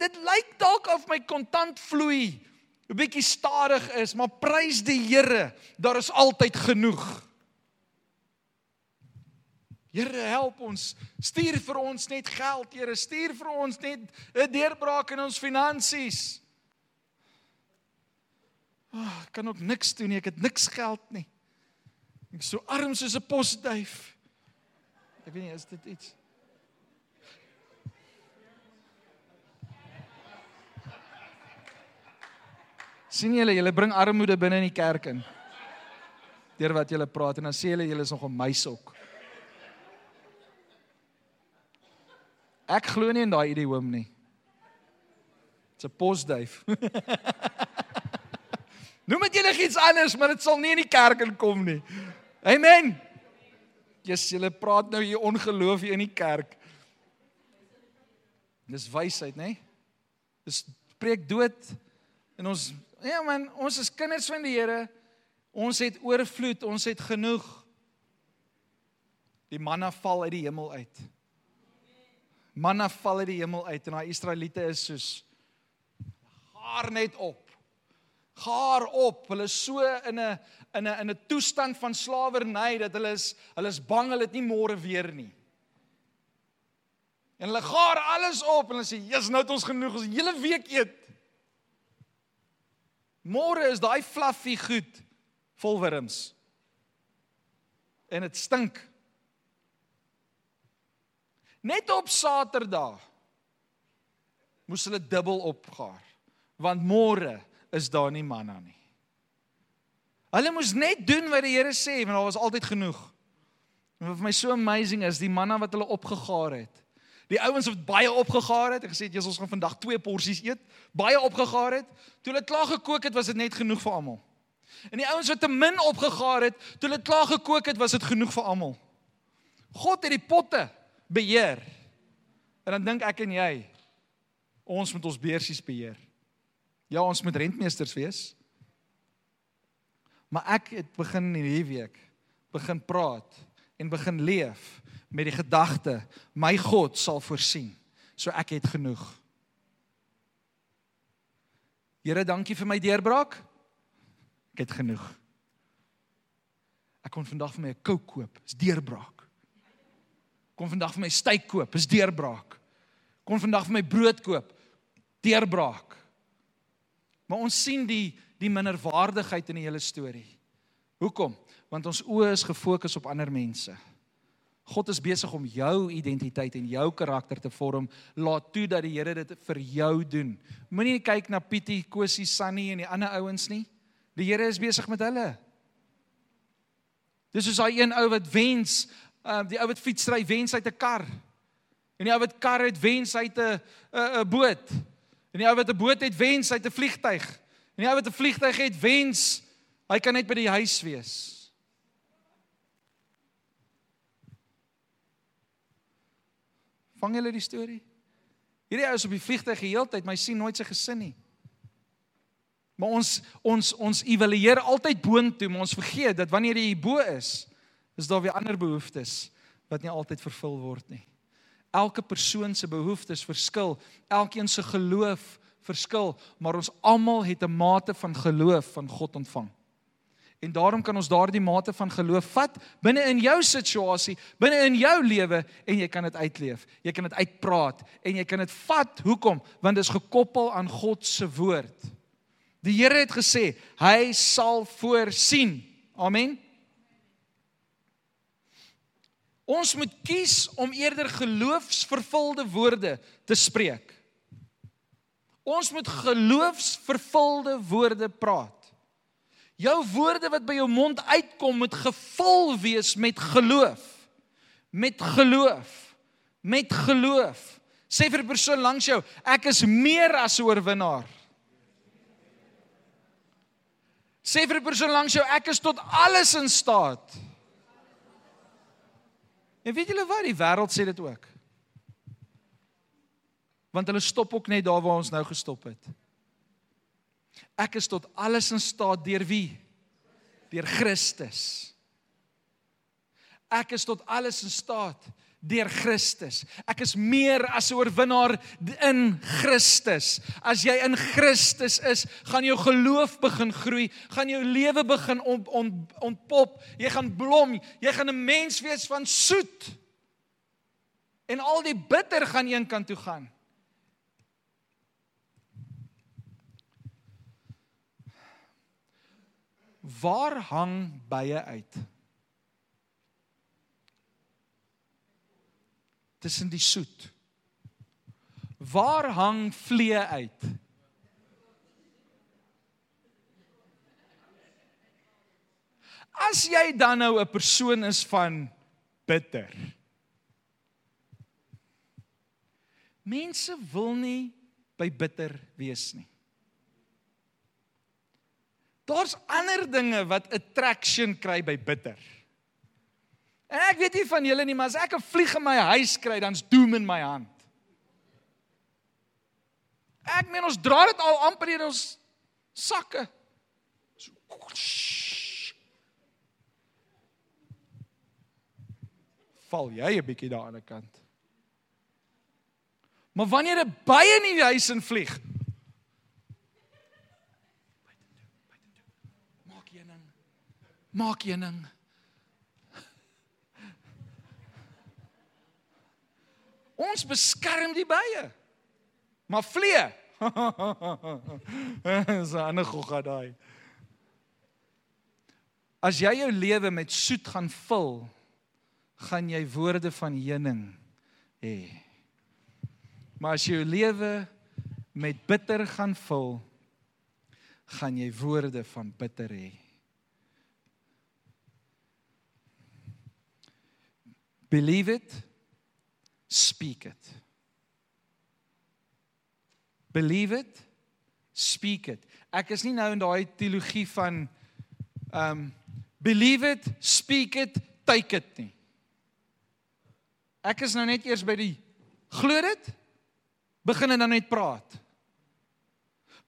Dit lyk dalk of my kontant vloei 'n bietjie stadig is, maar prys die Here, daar is altyd genoeg. Here help ons. Stuur vir ons net geld, Here. Stuur vir ons net 'n deurbraak in ons finansies. Oh, ek kan ook niks doen nie. Ek het niks geld nie. Ek so arm soos 'n posduif. Ek weet nie is dit iets. sien julle julle bring armoede binne in die kerk in. Deur wat julle praat en dan sê julle julle is nog 'n meisok. Ek glo nie in daai idiom nie. Dit's 'n posduif. Noem dit julle iets anders, maar dit sal nie in die kerk inkom nie. Amen. Jesus, julle praat nou hier ongeloof hier in die kerk. Dis wysheid, nê? Dis preek dood en ons Ja man, ons is kinders van die Here. Ons het oorvloed, ons het genoeg. Die manna val uit die hemel uit. Manna val uit die hemel uit en daai Israeliete is soos gaar net op. Gaar op. Hulle is so in 'n in 'n in 'n toestand van slawerny dat hulle is hulle is bang hulle het nie môre weer nie. En hulle gaar alles op en hulle sê, "Jesus, nou het ons genoeg, ons hele week eet." Môre is daai fluffy goed vol wurms. En dit stink. Net op Saterdag moes hulle dubbel opgaar want môre is daar nie manna nie. Hulle moes net doen wat die Here sê want daar was altyd genoeg. En wat vir my so amazing is, die manna wat hulle opgegaar het. Die ouens wat baie opgegaar het, het gesê jy ons gaan vandag twee porsies eet, baie opgegaar het. Toe hulle klaar gekook het, was dit net genoeg vir almal. En die ouens wat te min opgegaar het, toe hulle klaar gekook het, was dit genoeg vir almal. God het die potte beheer. En dan dink ek en jy ons moet ons beursies beheer. Ja, ons moet rentmeesters wees. Maar ek het begin in hierdie week begin praat en begin leef met die gedagte my God sal voorsien. So ek het genoeg. Here, dankie vir my deurbraak. Ek het genoeg. Ek kon vandag vir my 'n Coke koop, is deurbraak. Kom vandag vir my steak koop, is deurbraak. Kom vandag vir my brood koop, deurbraak. Maar ons sien die die minderwaardigheid in die hele storie. Hoekom? Want ons oë is gefokus op ander mense. God is besig om jou identiteit en jou karakter te vorm. Laat toe dat die Here dit vir jou doen. Moenie kyk na Pietie, Kosie, Sunny en die ander ouens nie. Die Here is besig met hulle. Dis soos daai een ou wat wens, uh die ou wat fietsry wens uit 'n kar. En die ou wat kar het wens uit 'n 'n boot. En die ou wat 'n boot het wens uit 'n vliegtyg. En die ou wat 'n vliegtyg het wens hy kan net by die huis wees. Vang julle die storie? Hierdie ou is op die vliegtuig geheeltyd, maar hy sien nooit sy gesin nie. Maar ons ons ons evalueer altyd boontoe, maar ons vergeet dat wanneer jy bo is, is daar weer ander behoeftes wat nie altyd vervul word nie. Elke persoon se behoeftes verskil, elkeen se geloof verskil, maar ons almal het 'n mate van geloof van God ontvang. En daarom kan ons daardie mate van geloof vat binne in jou situasie, binne in jou lewe en jy kan dit uitleef. Jy kan dit uitpraat en jy kan dit vat. Hoekom? Want dit is gekoppel aan God se woord. Die Here het gesê, hy sal voorsien. Amen. Ons moet kies om eerder geloofsvervulde woorde te spreek. Ons moet geloofsvervulde woorde praat. Jou woorde wat by jou mond uitkom moet gevul wees met geloof. Met geloof. Met geloof. Sê vir die persoon langs jou, ek is meer as 'n oorwinnaar. Sê vir die persoon langs jou, ek is tot alles in staat. En weet julle wat, die wêreld sê dit ook. Want hulle stop ook net daar waar ons nou gestop het. Ek is tot alles in staat deur wie? Deur Christus. Ek is tot alles in staat deur Christus. Ek is meer as 'n oorwinnaar in Christus. As jy in Christus is, gaan jou geloof begin groei, gaan jou lewe begin ont, ont, ontpop. Jy gaan blom, jy gaan 'n mens wees van soet. En al die bitter gaan eenkant toe gaan. Waar hang bye uit? Tussen die soet. Waar hang vlee uit? As jy dan nou 'n persoon is van bitter. Mense wil nie by bitter wees nie. Daar's ander dinge wat attraction kry by bitter. En ek weet nie van julle nie, maar as ek 'n vlieg in my huis kry, dan's doom in my hand. Ek meen ons dra dit al amper in ons sakke. So, val jy 'n bietjie daar aan die kant. Maar wanneer 'n bye in die huis in vlieg, maak jy ning. Maak jy ning. Ons beskerm die bye. Maar vlee. Dis 'n ander gogga daai. As jy jou lewe met soet gaan vul, gaan jy woorde van heuning hê. Maar as jy jou lewe met bitter gaan vul, gaan jy woorde van bitter hê. Believe it, speak it. Believe it, speak it. Ek is nie nou in daai teologie van um believe it, speak it, take it nie. Ek is nou net eers by die glo dit begin en dan net praat.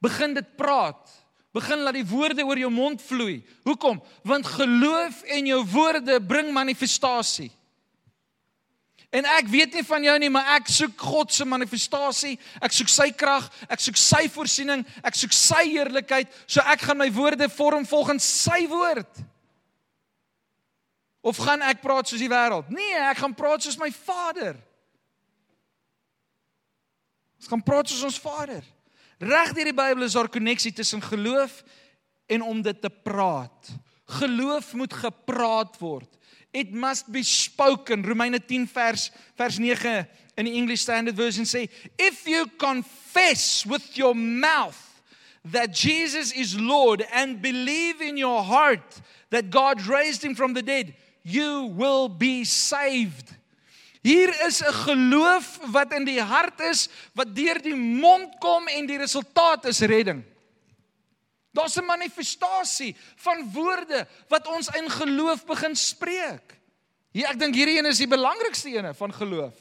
Begin dit praat. Begin laat die woorde oor jou mond vloei. Hoekom? Want geloof en jou woorde bring manifestasie. En ek weet nie van jou nie, maar ek soek God se manifestasie. Ek soek sy krag, ek soek sy voorsiening, ek soek sy heerlikheid, so ek gaan my woorde vorm volgens sy woord. Of gaan ek praat soos die wêreld? Nee, ek gaan praat soos my Vader. Ons gaan praat soos ons Vader. Reg deur die Bybel is daar koneksie tussen geloof en om dit te praat. Geloof moet gepraat word. It must be spoken. Romeine 10 vers vers 9 in die English Standard Version sê, if you confess with your mouth that Jesus is Lord and believe in your heart that God raised him from the dead, you will be saved. Hier is 'n geloof wat in die hart is, wat deur die mond kom en die resultaat is redding. Daar's 'n manifestasie van woorde wat ons in geloof begin spreek. Hier ek dink hierdie een is die belangrikste een van geloof.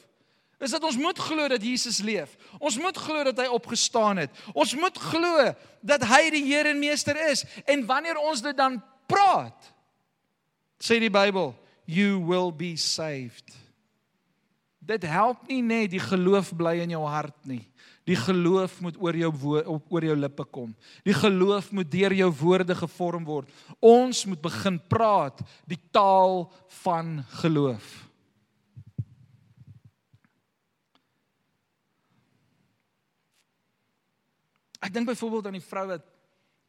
Is dat ons moet glo dat Jesus leef. Ons moet glo dat hy opgestaan het. Ons moet glo dat hy die Here en Meester is en wanneer ons dit dan praat, sê die Bybel, you will be saved. Dit help nie net die geloof bly in jou hart nie. Die geloof moet oor jou oor jou lippe kom. Die geloof moet deur jou woorde gevorm word. Ons moet begin praat die taal van geloof. Ek dink byvoorbeeld aan die vrou wat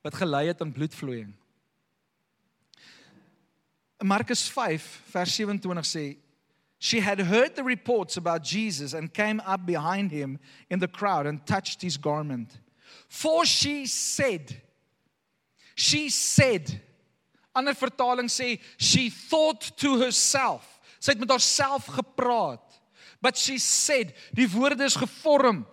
wat gelei het aan bloedvloeiing. Markus 5 vers 27 sê She had heard the reports about Jesus and came up behind him in the crowd and touched his garment. For she said, she said, ander vertaling sê she thought to herself. Sy het met haarself gepraat. But she said, die woorde is gevorm,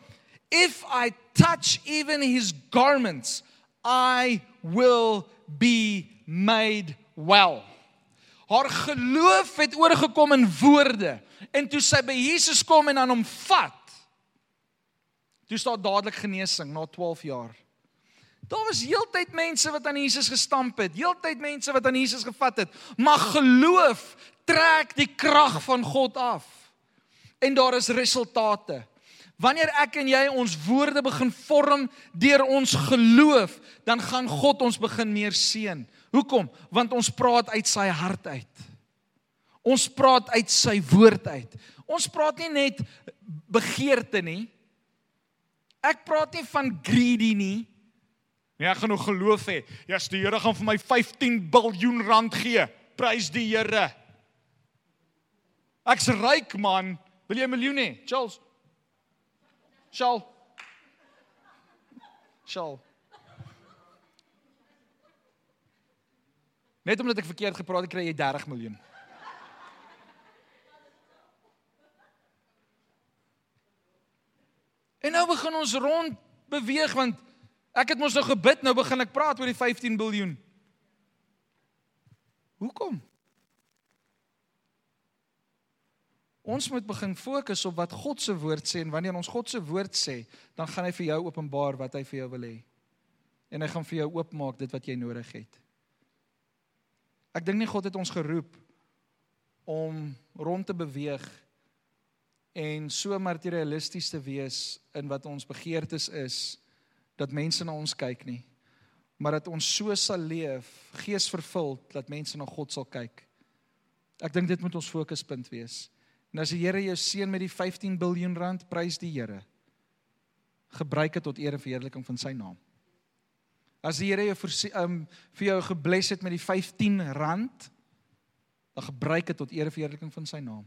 if I touch even his garments, I will be made well. Haar geloof het oorgekom in woorde en toe sy by Jesus kom en aan hom vat. Toe staan dadelik genesing na 12 jaar. Daar was heeltyd mense wat aan Jesus gestamp het, heeltyd mense wat aan Jesus gevat het, maar geloof trek die krag van God af. En daar is resultate. Wanneer ek en jy ons woorde begin vorm deur ons geloof, dan gaan God ons begin meer seën. Hoekom? Want ons praat uit sy hart uit. Ons praat uit sy woord uit. Ons praat nie net begeerte nie. Ek praat nie van greedy nie. Nee, ek gaan nou geloof hê. Ja, die Here gaan vir my 15 biljoen rand gee. Prys die Here. Ek's ryk man. Wil jy 'n miljoen hê? Charles. Charles. Charles. Net omdat ek verkeerd gepraat het, kry jy 30 miljoen. En nou begin ons rond beweeg want ek het mos nou gebid, nou begin ek praat oor die 15 miljard. Hoekom? Ons moet begin fokus op wat God se woord sê en wanneer ons God se woord sê, dan gaan hy vir jou openbaar wat hy vir jou wil hê. En hy gaan vir jou oopmaak dit wat jy nodig het. Ek dink nie God het ons geroep om rond te beweeg en so materialisties te wees in wat ons begeertes is dat mense na ons kyk nie. Maar dat ons so sal leef geesvervuld dat mense na God sal kyk. Ek dink dit moet ons fokuspunt wees. En as die Here jou seën met die 15 miljard rand prys die Here. Gebruik dit tot eer en verheerliking van sy naam as die Here jou vir, um, vir jou gebless het met die 15 rand dan gebruik dit tot eer en verheerliking van sy naam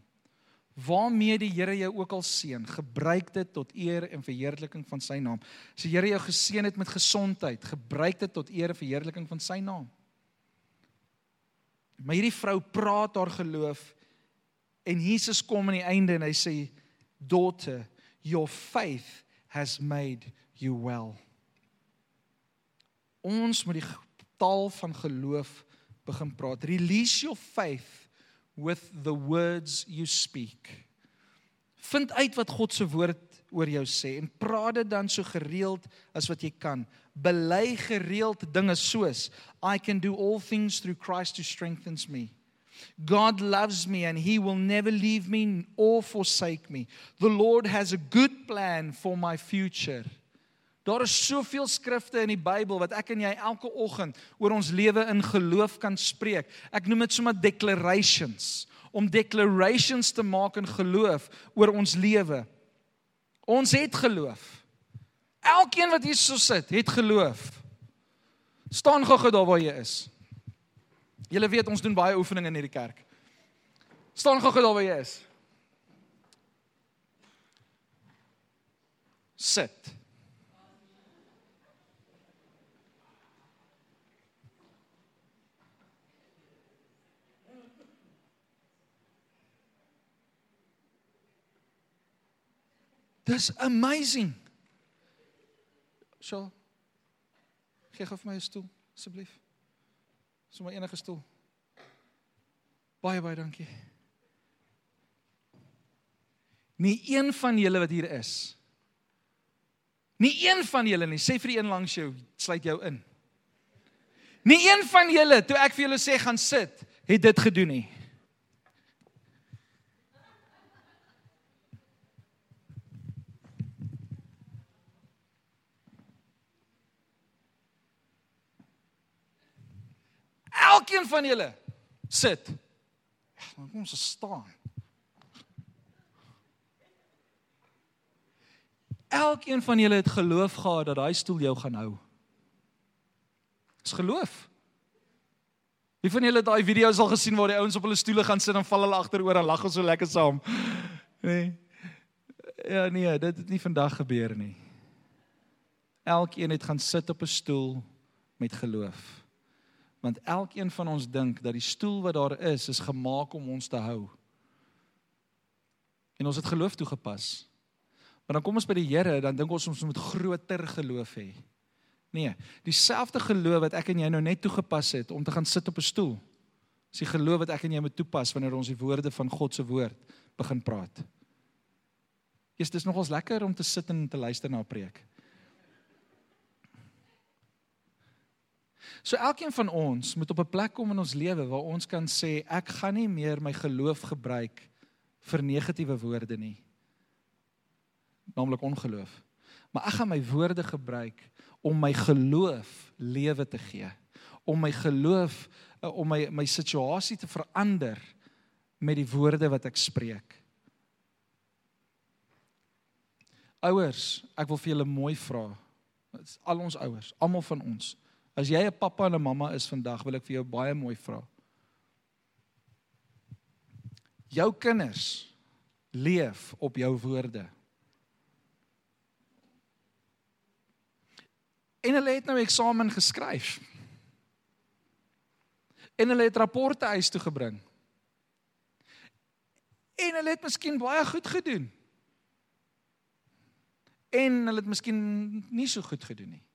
waarmee die Here jou ook al seën, gebruik dit tot eer en verheerliking van sy naam. As die Here jou geseën het met gesondheid, gebruik dit tot eer en verheerliking van sy naam. Maar hierdie vrou praat haar geloof en Jesus kom aan die einde en hy sê daughter your faith has made you well. Ons moet die taal van geloof begin praat. Release your faith with the words you speak. Vind uit wat God se woord oor jou sê en praat dit dan so gereeld as wat jy kan. Bely gereeld dinge soos I can do all things through Christ who strengthens me. God loves me and he will never leave me or forsake me. The Lord has a good plan for my future. Daar is soveel skrifte in die Bybel wat ek en jy elke oggend oor ons lewe in geloof kan spreek. Ek noem dit sommer declarations om declarations te maak in geloof oor ons lewe. Ons het geloof. Elkeen wat hier so sit, het geloof. Staan gou-gou daar waar jy is. Julle weet ons doen baie oefeninge in hierdie kerk. Staan gou-gou daar waar jy is. Sit. Dis amazing. So. Gee gou vir my 'n stoel asseblief. Sommige enige stoel. Baie baie dankie. Nie een van julle wat hier is. Nie een van julle nie, sê vir die een langs jou, sluit jou in. Nie een van julle toe ek vir julle sê gaan sit, het dit gedoen nie. Elkeen van julle sit. Ja, kom ons staan. Elkeen van julle het geloof gehad dat daai stoel jou gaan hou. Dis geloof. Wie van julle het daai video's al gesien waar die ouens op hulle stoele gaan sit en val hulle agteroor en lag so lekker saam? Nee. Ja nee, dit het nie vandag gebeur nie. Elkeen het gaan sit op 'n stoel met geloof want elkeen van ons dink dat die stoel wat daar is is gemaak om ons te hou. En ons het geloof toegepas. Maar dan kom ons by die Here, dan dink ons ons moet groter geloof hê. Nee, dieselfde geloof wat ek en jy nou net toegepas het om te gaan sit op 'n stoel. Is die geloof wat ek en jy moet toepas wanneer ons die woorde van God se woord begin praat. Is dit nogals lekker om te sit en te luister na 'n preek? So elkeen van ons moet op 'n plek kom in ons lewe waar ons kan sê ek gaan nie meer my geloof gebruik vir negatiewe woorde nie. Naamlik ongeloof. Maar ek gaan my woorde gebruik om my geloof lewe te gee. Om my geloof eh, om my my situasie te verander met die woorde wat ek spreek. Ouers, ek wil vir julle mooi vra. Al ons ouers, almal van ons. As jy 'n pappa en 'n mamma is vandag, wil ek vir jou baie mooi vra. Jou kinders leef op jou woorde. En hulle het nou eksamen geskryf. En hulle het rapporte huis toe gebring. En hulle het miskien baie goed gedoen. En hulle het miskien nie so goed gedoen nie.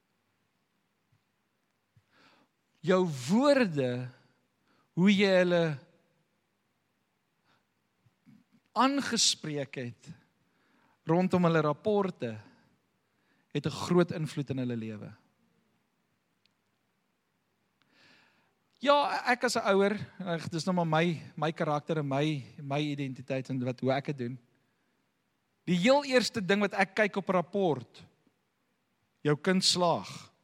Jou woorde hoe jy hulle aangespreek het rondom hulle rapporte het 'n groot invloed in hulle lewe. Ja, ek as 'n ouer, dit is nou maar my my karakter en my my identiteit en wat hoe ek dit doen. Die heel eerste ding wat ek kyk op 'n rapport, jou kind slaag.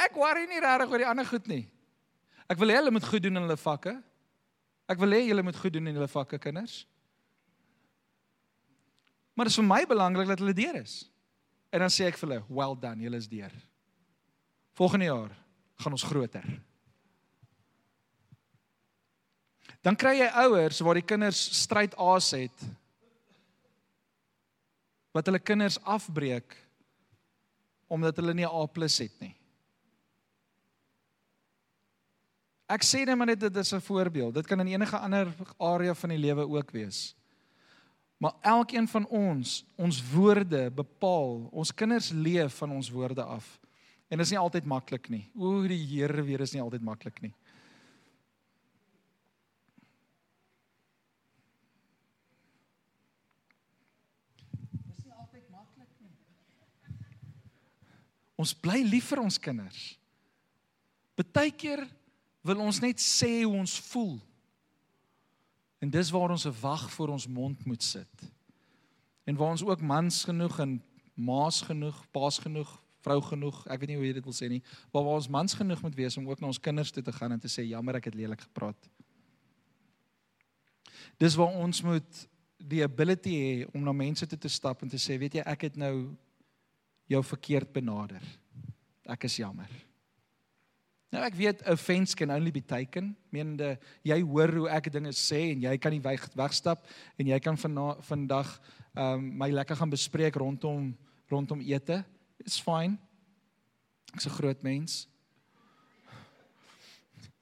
Ek worry nie regtig oor die ander goed nie. Ek wil hê hulle moet goed doen in hulle vakke. Ek wil hê julle moet goed doen in julle vakke kinders. Maar dit is vir my belangrik dat hulle deur is. En dan sê ek vir hulle, "Well done, julle is deur." Volgende jaar gaan ons groter. Dan kry jy ouers waar die kinders stryd aas het wat hulle kinders afbreek omdat hulle nie 'n A+ het nie. Ek sê net maar net dit is 'n voorbeeld. Dit kan in enige ander area van die lewe ook wees. Maar elkeen van ons, ons woorde bepaal. Ons kinders leef van ons woorde af. En dit is nie altyd maklik nie. O, die Here weer is nie altyd maklik nie. Ons bly lief vir ons kinders. Partykeer wil ons net sê hoe ons voel. En dis waar ons 'n wag voor ons mond moet sit. En waar ons ook mans genoeg en maas genoeg, paas genoeg, vrou genoeg, ek weet nie hoe jy dit wil sê nie, maar waar ons mans genoeg moet wees om ook na ons kinders toe te gaan en te sê jammer ek het lelik gepraat. Dis waar ons moet die ability hê om na mense toe te stap en te sê, weet jy, ek het nou jou verkeerd benader. Ek is jammer. Nou ek weet offense can only be taken. Menende jy hoor hoe ek dinge sê en jy kan nie weg, wegstap en jy kan van vandag ehm um, my lekker gaan bespreek rondom rondom ete. It's fine. Ek's 'n groot mens.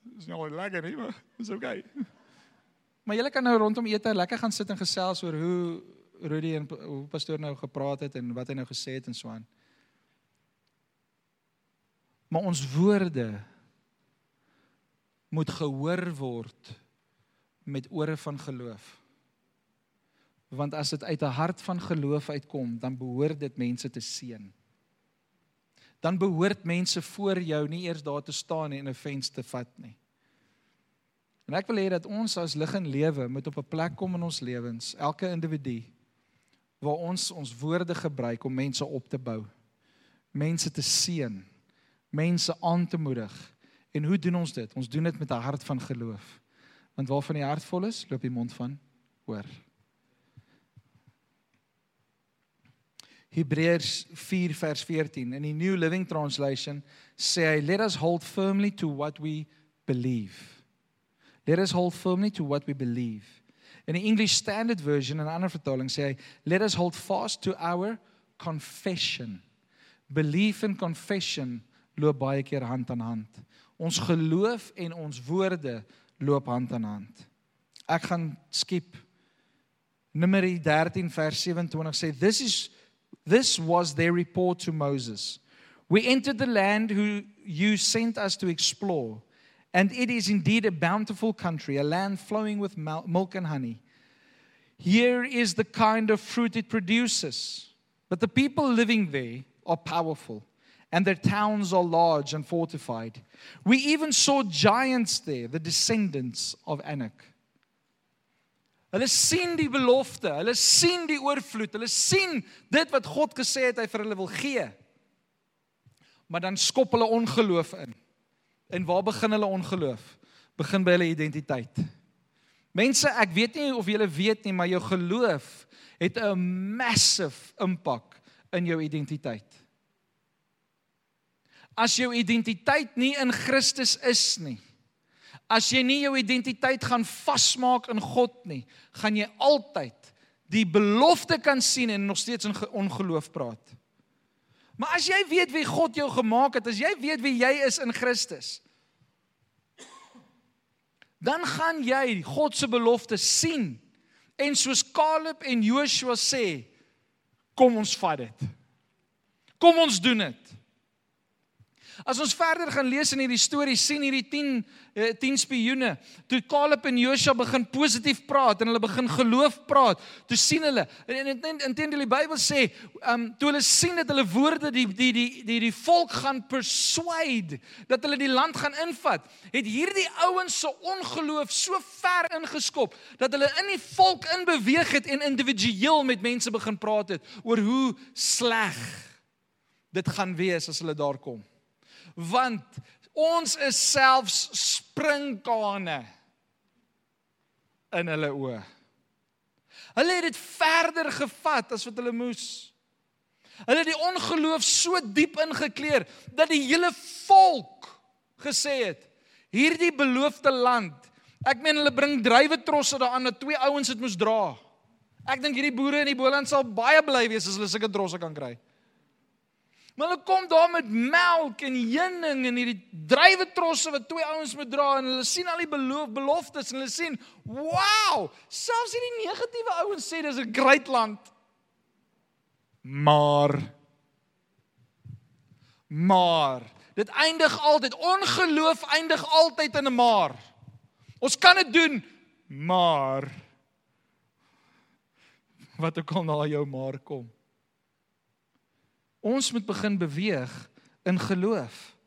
Dis al lekker nie, maar dis okay. Maar jy kan nou rondom ete lekker gaan sit en gesels oor hoe Rudy en hoe pastoor nou gepraat het en wat hy nou gesê het en so aan. Maar ons woorde moet gehoor word met ore van geloof. Want as dit uit 'n hart van geloof uitkom, dan behoort dit mense te seën. Dan behoort mense voor jou nie eers daar te staan en 'n venster te vat nie. En ek wil hê dat ons as lig en lewe moet op 'n plek kom in ons lewens, elke individu waar ons ons woorde gebruik om mense op te bou, mense te seën, mense aan te moedig En hoe doen ons dit? Ons doen dit met 'n hart van geloof. Want waarvan die hart vol is, loop die mond van hoor. Hebreërs 4 vers 14 in die New Living Translation sê hy let us hold firmly to what we believe. Let us hold firmly to what we believe. In die English Standard Version en ander vertaling sê hy let us hold fast to our confession. Belief and confession loop baie keer hand aan hand. Ons geloof en ons woorde loop hand aan hand. Ek gaan skiep Numeri 13 vers 27 sê this is this was their report to Moses. We entered the land who you sent us to explore and it is indeed a bountiful country a land flowing with milk and honey. Here is the kind of fruit it produces. But the people living there are powerful and their towns are large and fortified. We even saw giants there, the descendants of Anak. Hulle sien die belofte, hulle sien die oorvloed, hulle sien dit wat God gesê het hy vir hulle wil gee. Maar dan skop hulle ongeloof in. En waar begin hulle ongeloof? Begin by hulle identiteit. Mense, ek weet nie of julle weet nie, maar jou geloof het 'n massive impak in jou identiteit. As jou identiteit nie in Christus is nie. As jy nie jou identiteit gaan vasmaak in God nie, gaan jy altyd die belofte kan sien en nog steeds in ongeloof praat. Maar as jy weet wie God jou gemaak het, as jy weet wie jy is in Christus, dan gaan jy God se belofte sien en soos Caleb en Joshua sê, kom ons vat dit. Kom ons doen dit. As ons verder gaan lees in hierdie storie, sien hierdie 10 10 eh, spioene, toe Caleb en Joshua begin positief praat en hulle begin geloof praat, toe sien hulle en intendeel die Bybel sê, um toe hulle sien dat hulle woorde die die die die die volk gaan persuade dat hulle die land gaan invat, het hierdie ouens se ongeloof so ver ingeskop dat hulle in die volk inbeweeg het en individueel met mense begin praat het oor hoe sleg dit gaan wees as hulle daar kom want ons is selfs springkane in hulle oë. Hulle het dit verder gevat as wat hulle moes. Hulle het die ongeloof so diep ingekleer dat die hele volk gesê het: "Hierdie beloofde land, ek meen hulle bring drywe trosse daaraan dat twee ouens dit moes dra. Ek dink hierdie boere in die Boland sal baie bly wees as hulle sulke trosse kan kry." Maar hulle kom daar met melk en heuning en hierdie drywe trosse wat twee ouens moet dra en hulle sien al die beloof beloftes en hulle sien, "Wow, selfs hierdie negatiewe ouens sê dis 'n great land." Maar maar dit eindig altyd ongeloof eindig altyd in 'n maar. Ons kan dit doen, maar wat ook al na jou maar kom. Ons moet begin beweeg in geloof.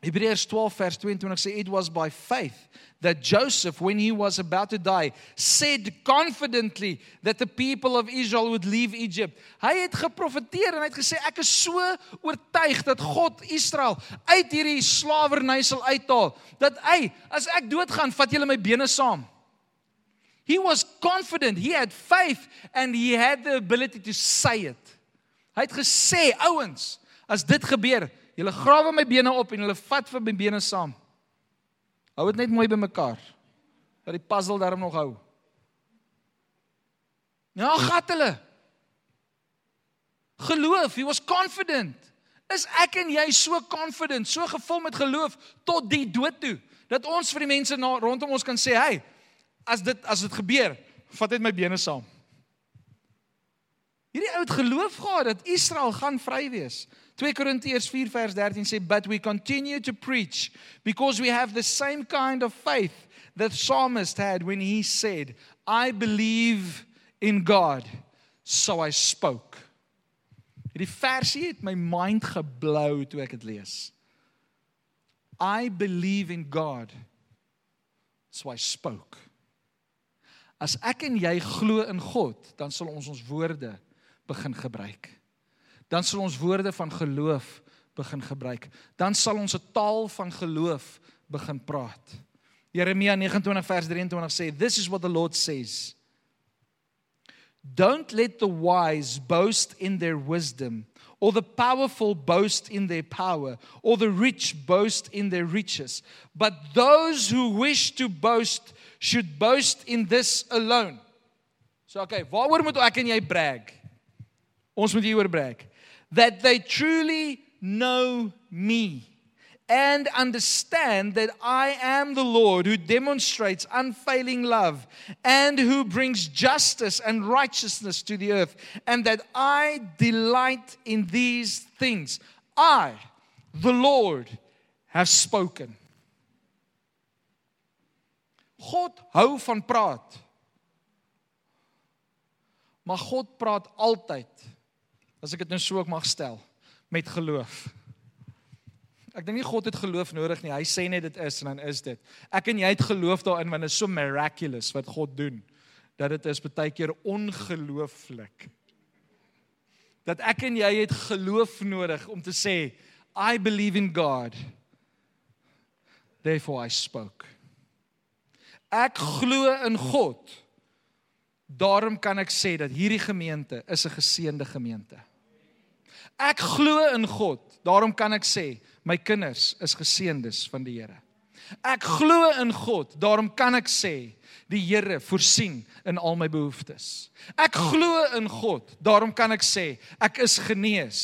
Hebreërs 12 vers 22 sê it was by faith that Joseph when he was about to die said confidently that the people of Israel would leave Egypt. Hy het geprofeteer en hy het gesê ek is so oortuig dat God Israel uit hierdie slawerny sal uithaal dat hy as ek doodgaan vat julle my bene saam. He was confident, he had faith and he had the ability to say it. Hy het gesê, ouens, as dit gebeur, julle grawe my bene op en hulle vat vir my bene saam. Hou dit net mooi bymekaar. Dat die puzzle daarom nog hou. Ja, gat hulle. Geloof, he was confident. Is ek en jy so confident, so gevul met geloof tot die dood toe dat ons vir die mense na rondom ons kan sê, "Hey, as dit as dit gebeur, vat net my bene saam." Hierdie ou het geloof gehad dat Israel gaan vry wees. 2 Korintiërs 4 vers 13 sê but we continue to preach because we have the same kind of faith that psalmist had when he said I believe in God so I spoke. Hierdie versie het my mind geblou toe ek dit lees. I believe in God so I spoke. As ek en jy glo in God, dan sal ons ons woorde begin gebruik. Dan sal ons woorde van geloof begin gebruik. Dan sal ons 'n taal van geloof begin praat. Jeremia 29 vers 23 sê, "This is what the Lord says. Don't let the wise boast in their wisdom, or the powerful boast in their power, or the rich boast in their riches, but those who wish to boast should boast in this alone." So okay, waaroor moet ek en jy brag? Ons moet hieroor breek. That they truly know me and understand that I am the Lord who demonstrates unfailing love and who brings justice and righteousness to the earth, and that I delight in these things. I, the Lord, have spoken. God hou van praat. Maar God praat altyd as ek dit nou so ook mag stel met geloof. Ek dink nie God het geloof nodig nie. Hy sê net dit is en dan is dit. Ek en jy het geloof daarin want dit is so miraculous wat God doen dat dit is baie keer ongelooflik. Dat ek en jy het geloof nodig om te sê I believe in God. Therefore I spoke. Ek glo in God. Daarom kan ek sê dat hierdie gemeente is 'n geseënde gemeente. Ek glo in God. Daarom kan ek sê my kinders is geseëndes van die Here. Ek glo in God, daarom kan ek sê die Here voorsien in al my behoeftes. Ek glo in God, daarom kan ek sê ek is genees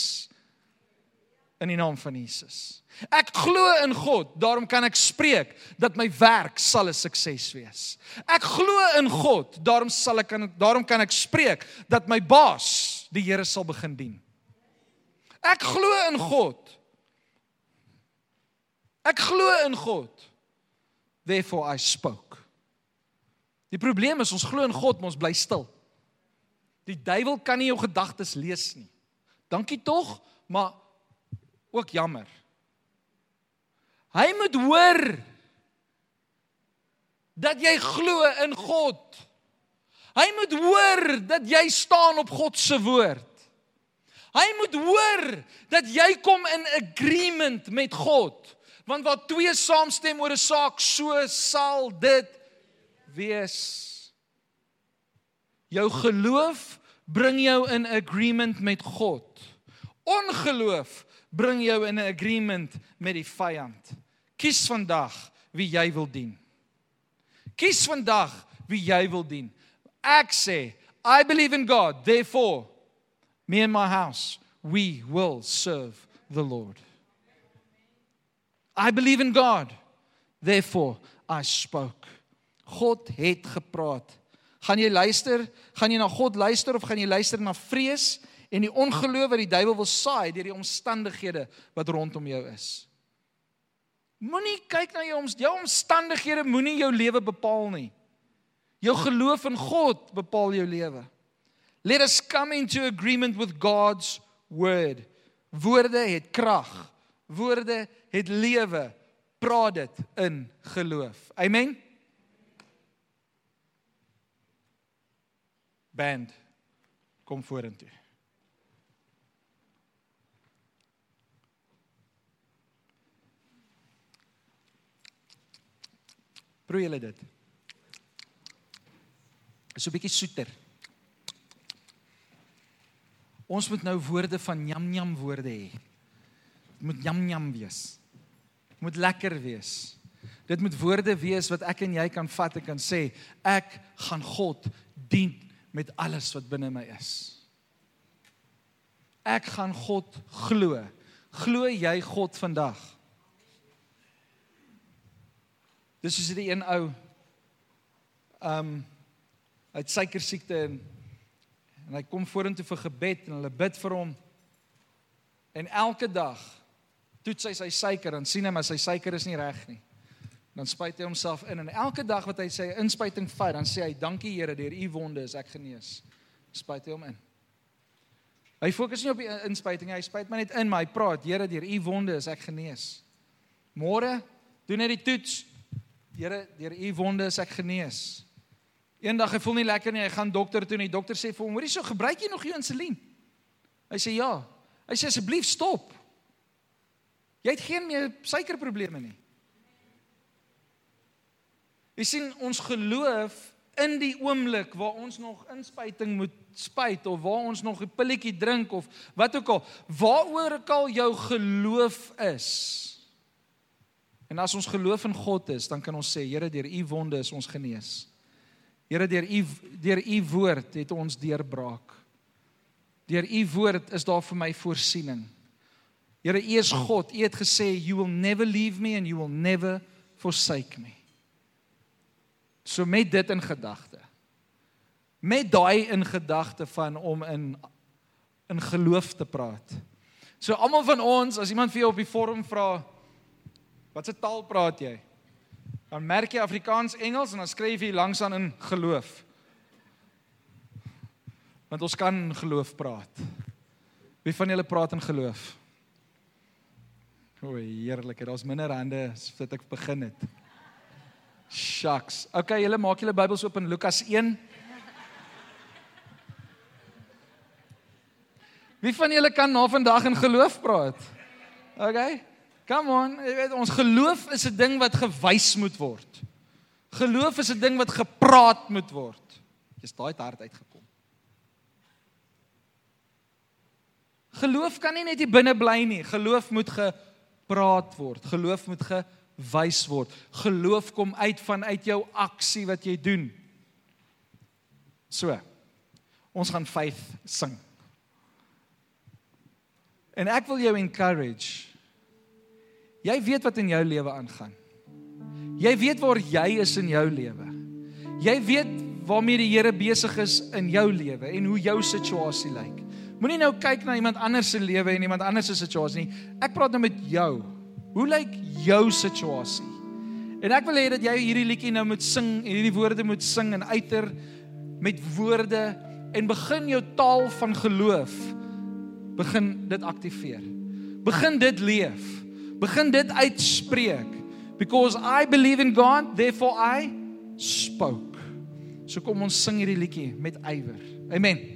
in die naam van Jesus. Ek glo in God, daarom kan ek spreek dat my werk sal 'n sukses wees. Ek glo in God, daarom sal ek daarom kan ek spreek dat my baas die Here sal begin dien. Ek glo in God. Ek glo in God. Therefore I spoke. Die probleem is ons glo in God, maar ons bly stil. Die duiwel kan nie jou gedagtes lees nie. Dankie tog, maar ook jammer. Hy moet hoor dat jy glo in God. Hy moet hoor dat jy staan op God se woord. Hy moet hoor dat jy kom in agreement met God. Want waar twee saamstem oor 'n saak, so sal dit wees. Jou geloof bring jou in agreement met God. Ongeloof bring jou in 'n agreement met die vyand. Kies vandag wie jy wil dien. Kies vandag wie jy wil dien. Ek sê, I believe in God, therefore me and my house we will serve the Lord. I believe in God, therefore I spoke. God het gepraat. Gaan jy luister? Gaan jy na God luister of gaan jy luister na vrees en die ongeloof wat die duiwel wil saai deur die omstandighede wat rondom jou is? Moenie kyk na jou jou omstandighede moenie jou lewe bepaal nie. Jou geloof in God bepaal jou lewe. Let us come into agreement with God's word. Woorde het krag. Woorde het lewe. Praat dit in geloof. Amen. Band kom vorentoe. Proe julle dit. Is so 'n bietjie soeter. Ons moet nou woorde van njam njam woorde hê. Dit moet njam njam wees. Dit moet lekker wees. Dit moet woorde wees wat ek en jy kan vat en kan sê ek gaan God dien met alles wat binne my is. Ek gaan God glo. Glo jy God vandag? Dis soos die een ou um hy het suiker siekte en en hy kom vorentoe vir gebed en hulle bid vir hom. En elke dag toets hy sy suiker en sien hy maar sy suiker is nie reg nie. Dan spuit hy homself in en elke dag wat hy sy inspuiting vat, dan sê hy dankie Here, deur u wonde is ek genees. Spuit hy hom in. Hy fokus nie op die inspuiting, hy spuit maar net in, maar hy praat, Here, deur u wonde is ek genees. Môre doen hy die toets, Here, deur u wonde is ek genees. Eendag hy voel nie lekker nie, hy gaan dokter toe en die dokter sê vir hom: "Hoorie, so gebruik jy nog jou insulien?" Hy sê: "Ja." Hy sê: "Asseblief stop. Jy het geen meer suikerprobleme nie." Jy sien ons geloof in die oomblik waar ons nog inspuiting moet spuit of waar ons nog 'n pilletjie drink of wat ook al, waaroor ook al jou geloof is. En as ons geloof in God is, dan kan ons sê, Here, deur u wonde is ons genees. Here, deur u deur u woord het ons deurbraak. Deur u woord is daar vir my voorsiening. Here, u is God. U het gesê, you will never leave me and you will never forsake me. So met dit in gedagte. Met daai in gedagte van om in in geloof te praat. So almal van ons, as iemand vir jou op die forum vra, Watse taal praat jy? Dan merk jy Afrikaans, Engels en dan skryf jy langsaan in geloof. Want ons kan geloof praat. Wie van julle praat in geloof? O, heerlik. Daar's minder hande as wat ek begin het. Shucks. Okay, julle maak julle Bybels oop in Lukas 1. Wie van julle kan na vandag in geloof praat? Okay. Come on, jy weet ons geloof is 'n ding wat gewys moet word. Geloof is 'n ding wat gepraat moet word. Jy's daai hart uitgekom. Geloof kan nie net hier binne bly nie. Geloof moet gepraat word. Geloof moet wys word. Geloof kom uit vanuit jou aksie wat jy doen. So. Ons gaan faith sing. En ek wil jou encourage. Jy weet wat in jou lewe aangaan. Jy weet waar jy is in jou lewe. Jy weet waarmee die Here besig is in jou lewe en hoe jou situasie lyk. Moenie nou kyk na iemand anders se lewe en iemand anders se situasie nie. Ek praat nou met jou. Hoe lyk jou situasie? En ek wil hê dat jy hierdie liedjie nou moet sing en hierdie woorde moet sing en uiter met woorde en begin jou taal van geloof begin dit aktiveer. Begin dit leef. Begin dit uitspreek. Because I believe in God, therefore I spoke. So kom ons sing hierdie liedjie met ywer. Amen.